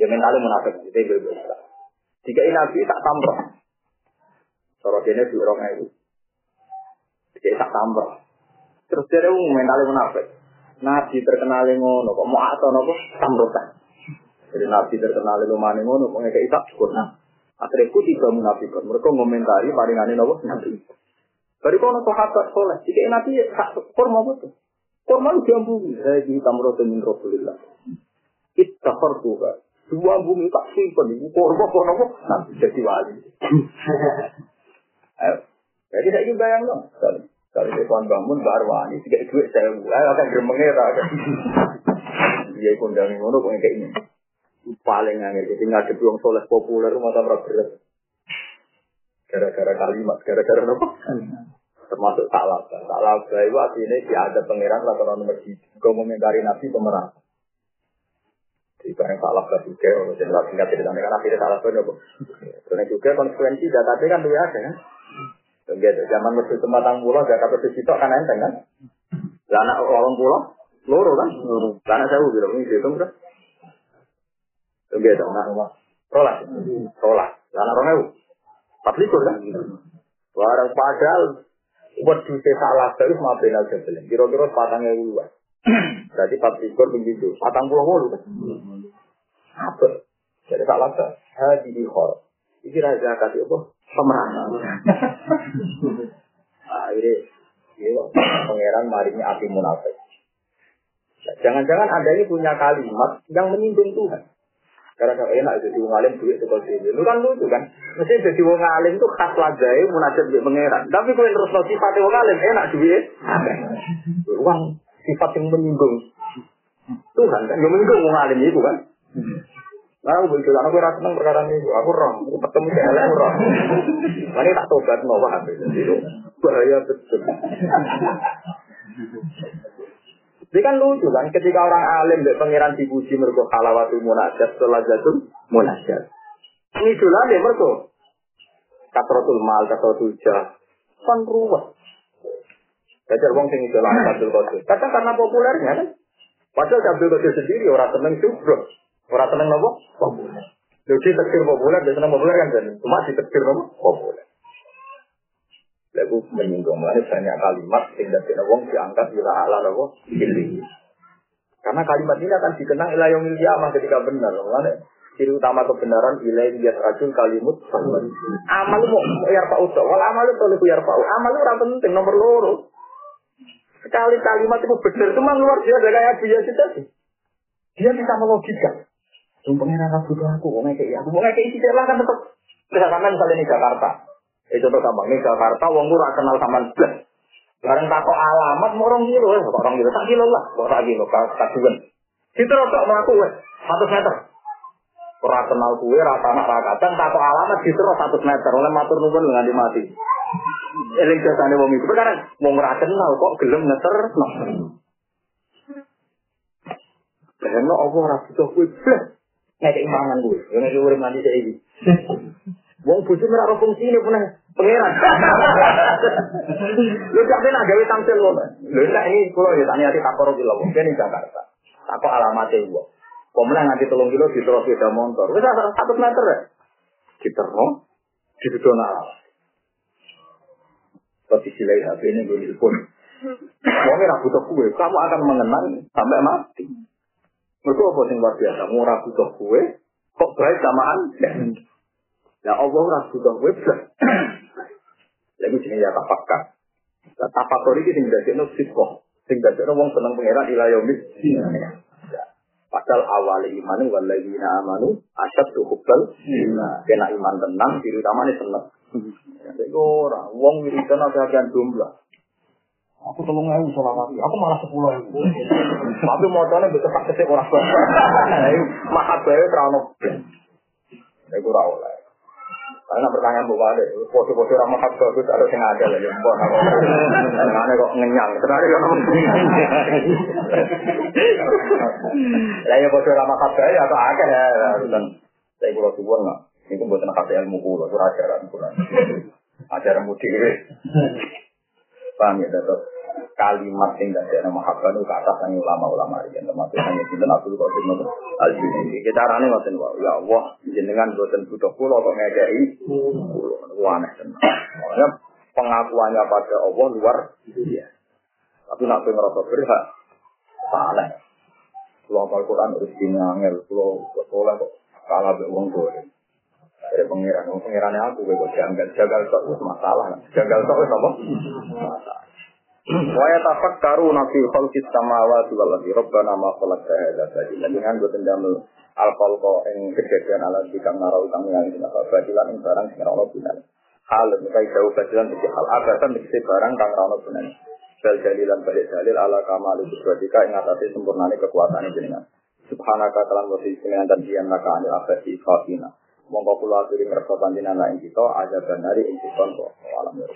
ya mentalnya munafik. Itu berbeda. Jika ini nabi tak. Sorot ini di orang itu. Jika tak tambah. Terus dia mentalnya munafik. Nabi terkenal ngono, kok mau atau nopo samrotan. Jadi Nabi terkenal lumane ngono, mau ngekei tak cukup. Nah, akhirnya ku tiga munafikun. Mereka ngomentari paringane nopo Nabi. Dari kono sahabat soleh, jika Nabi tak kurma betul. Kurma itu bumi. Saya di tamrotan min Rasulillah. Ittafar tuha. Dua bumi tak simpan. Ibu kurma kono kok Nabi jadi wali. Ayo. Jadi saya ingin bayang dong. Kalau di tuan bangun baru wani, tiga duit saya mulai akan gremengnya tak ada. Dia kondang ngono kok kayak ini. Paling angel, jadi nggak ada buang soleh populer rumah tambah berat. Gara-gara kalimat, gara-gara apa? Termasuk salah, salah itu artinya dia ada pangeran lah kalau nomor di Kau mengomentari nabi pemerang. Di barang salah gak juga, kalau saya nggak tinggal cerita, kan akhirnya salah benar. Karena juga konsekuensi data kan dua ada kan. Gitu, zaman mesti tempat tang pulau, gak kata sitok kan enteng kan. Lah anak orang pulau, loro kan. Lah anak saya bilang ini dihitung berapa? Gitu, anak rumah. Rolas, rolas. Lah anak orang empat likur kan. Barang padahal buat duit salah terus mau benar jebelin. Kira-kira patangnya luar. Berarti empat likur begitu. Patang pulau mulu kan. Apa? Jadi salah tak. Hadi di khor. Ini raja kasih apa? Pemeran. Akhirnya, ya, pangeran marinya api munafik. Jangan-jangan anda ini punya kalimat yang menyinggung Tuhan. Karena kalau enak jadi wong alim duit itu sini. Lu kan lucu kan? Mesti jadi wong alim itu khas lajai munajat duit pangeran. Tapi kalau terus no sifat wong alim enak duit. Uang sifat yang menyinggung Tuhan kan? Yang menyinggung wong alim itu kan? Nah, aku begitu, aku rasa seneng perkara ini, aku roh, aku ketemu si elek roh. Ini tak tobat mau paham, itu bahaya betul. Jadi kan lucu kan, ketika orang alim dari pangeran dipuji mereka halawatu munajat, jatuh munajat. Ini dulu deh mereka. Kasrotul mal, kasrotul jah. Kan ruwet. Jajar wong sing idola Abdul Qadir. Kadang karena populernya kan. Padahal Abdul Qadir sendiri orang seneng juga. Orang seneng nopo? Populer. Jadi tekir populer, dia populer kan. Cuma di tekir nopo? Populer. Lalu menyinggung mana banyak kalimat sehingga tidak wong diangkat ila ala nopo pilih. Karena kalimat ini akan dikenang ila yang kiamah ketika benar. Mana ciri utama kebenaran ila yang racun kalimut amal mau yar pak utok wal amal itu lebih yar pak amal itu penting nomor loro sekali kalimat itu benar cuma luar biasa kayak biasa tadi dia bisa melogika Yang pengiran aku butuh aku, mau ngekei aku, mau ngekei isi lah kan tetap. Misalkan misalnya di Jakarta, itu tuh gampang nih Jakarta, wong gue kenal sama belas. Bareng takut alamat, mau orang kilo, ya, orang kilo, tak kilo lah, tak kilo, kajuan. Kita rotok melaku, wes, satu meter. Ora kenal kue, rata anak rakatan, takut alamat, gitu satu meter, oleh matur nuwun dengan mati. Eling jasane wong itu, sekarang mau ora kenal kok gelem ngeter. Karena Allah ora butuh blas. Ngekei mangan kue, ngekei urip nanti saya ini. Wong bojo ora ora fungsine punah pangeran. Lho gak pernah gawe tampil ngono. Lho nek ini kula ya tani ati takoro kilo wong kene Jakarta. Takok alamate wong. Pemenang nganti tolong kilo di terus sepeda motor. Wis satu meter ya. Diterno, dibedono alamat. Tapi silai HP ini gue telepon. Wong ora butuh kue, kamu akan mengenang sampai mati. Mereka apa yang luar biasa? Mau ragu toh gue, kok berai samaan? Ya Allah ragu toh gue, bisa. Lagi sini ya tapakkan. Nah, tapakkan ini sehingga jika nusifko. Sehingga jika nusifko senang pengeran ilah yomis. Padahal awal iman ini walaihi amanu asyad tuhubbal. Hmm. Kena iman tenang, diri utama ini senang. Hmm. ora wong orang ini kena jumlah. Aku tolong ewu selawat, aku malah sepuluh ewu. Tapi motornya bisa tak kesek orang tua. Mahat bayi terano. Ya gue rawol. Karena pertanyaan buka ada, foto-foto ramah hak bagus ada yang ada lah, jempol. Karena kok ngenyang, ternyata Lah ya ramah hak bagus atau akeh ya, dan saya. Ini buat anak ilmu kulo, itu ajaran kulo. Ajaran mudik. Paham ya, kalimat yang tidak ada mahabbah itu ke atas yang ulama-ulama ini termasuk hanya kita Abdul Qadir ini kita rane ngoten wae ya Allah jenengan boten butuh kula kok ngekeki kula aneh pengakuannya pada Allah luar tapi nak ngerasa berhak salah. Kula apal Quran harus dinangel kula sekolah kok kalah be wong gore dari pengiran, pengirannya aku gue buat janggal, jagal sok itu masalah, jagal sok itu apa? Masalah. Wa yatafakkaru nafi kalau samawati wal ardi rabbana saya ada tadi, tadi Dengan gue tendamel alkohol kok yang kejadian ala dikang narau kang yang kita badilan ing barang sing ora gunane. Hal kai jauh badilan iki hal abatan iki barang kang ora gunane. Dal dalilan balik dalil ala kamal ingat tadi, sempurna nih, kekuatan jenengan. Subhanaka talan wa dan diyan laka anil abadi fafina mongko kula aturi ngersa panjenengan lan kita ada benari ing sikon kok alam ya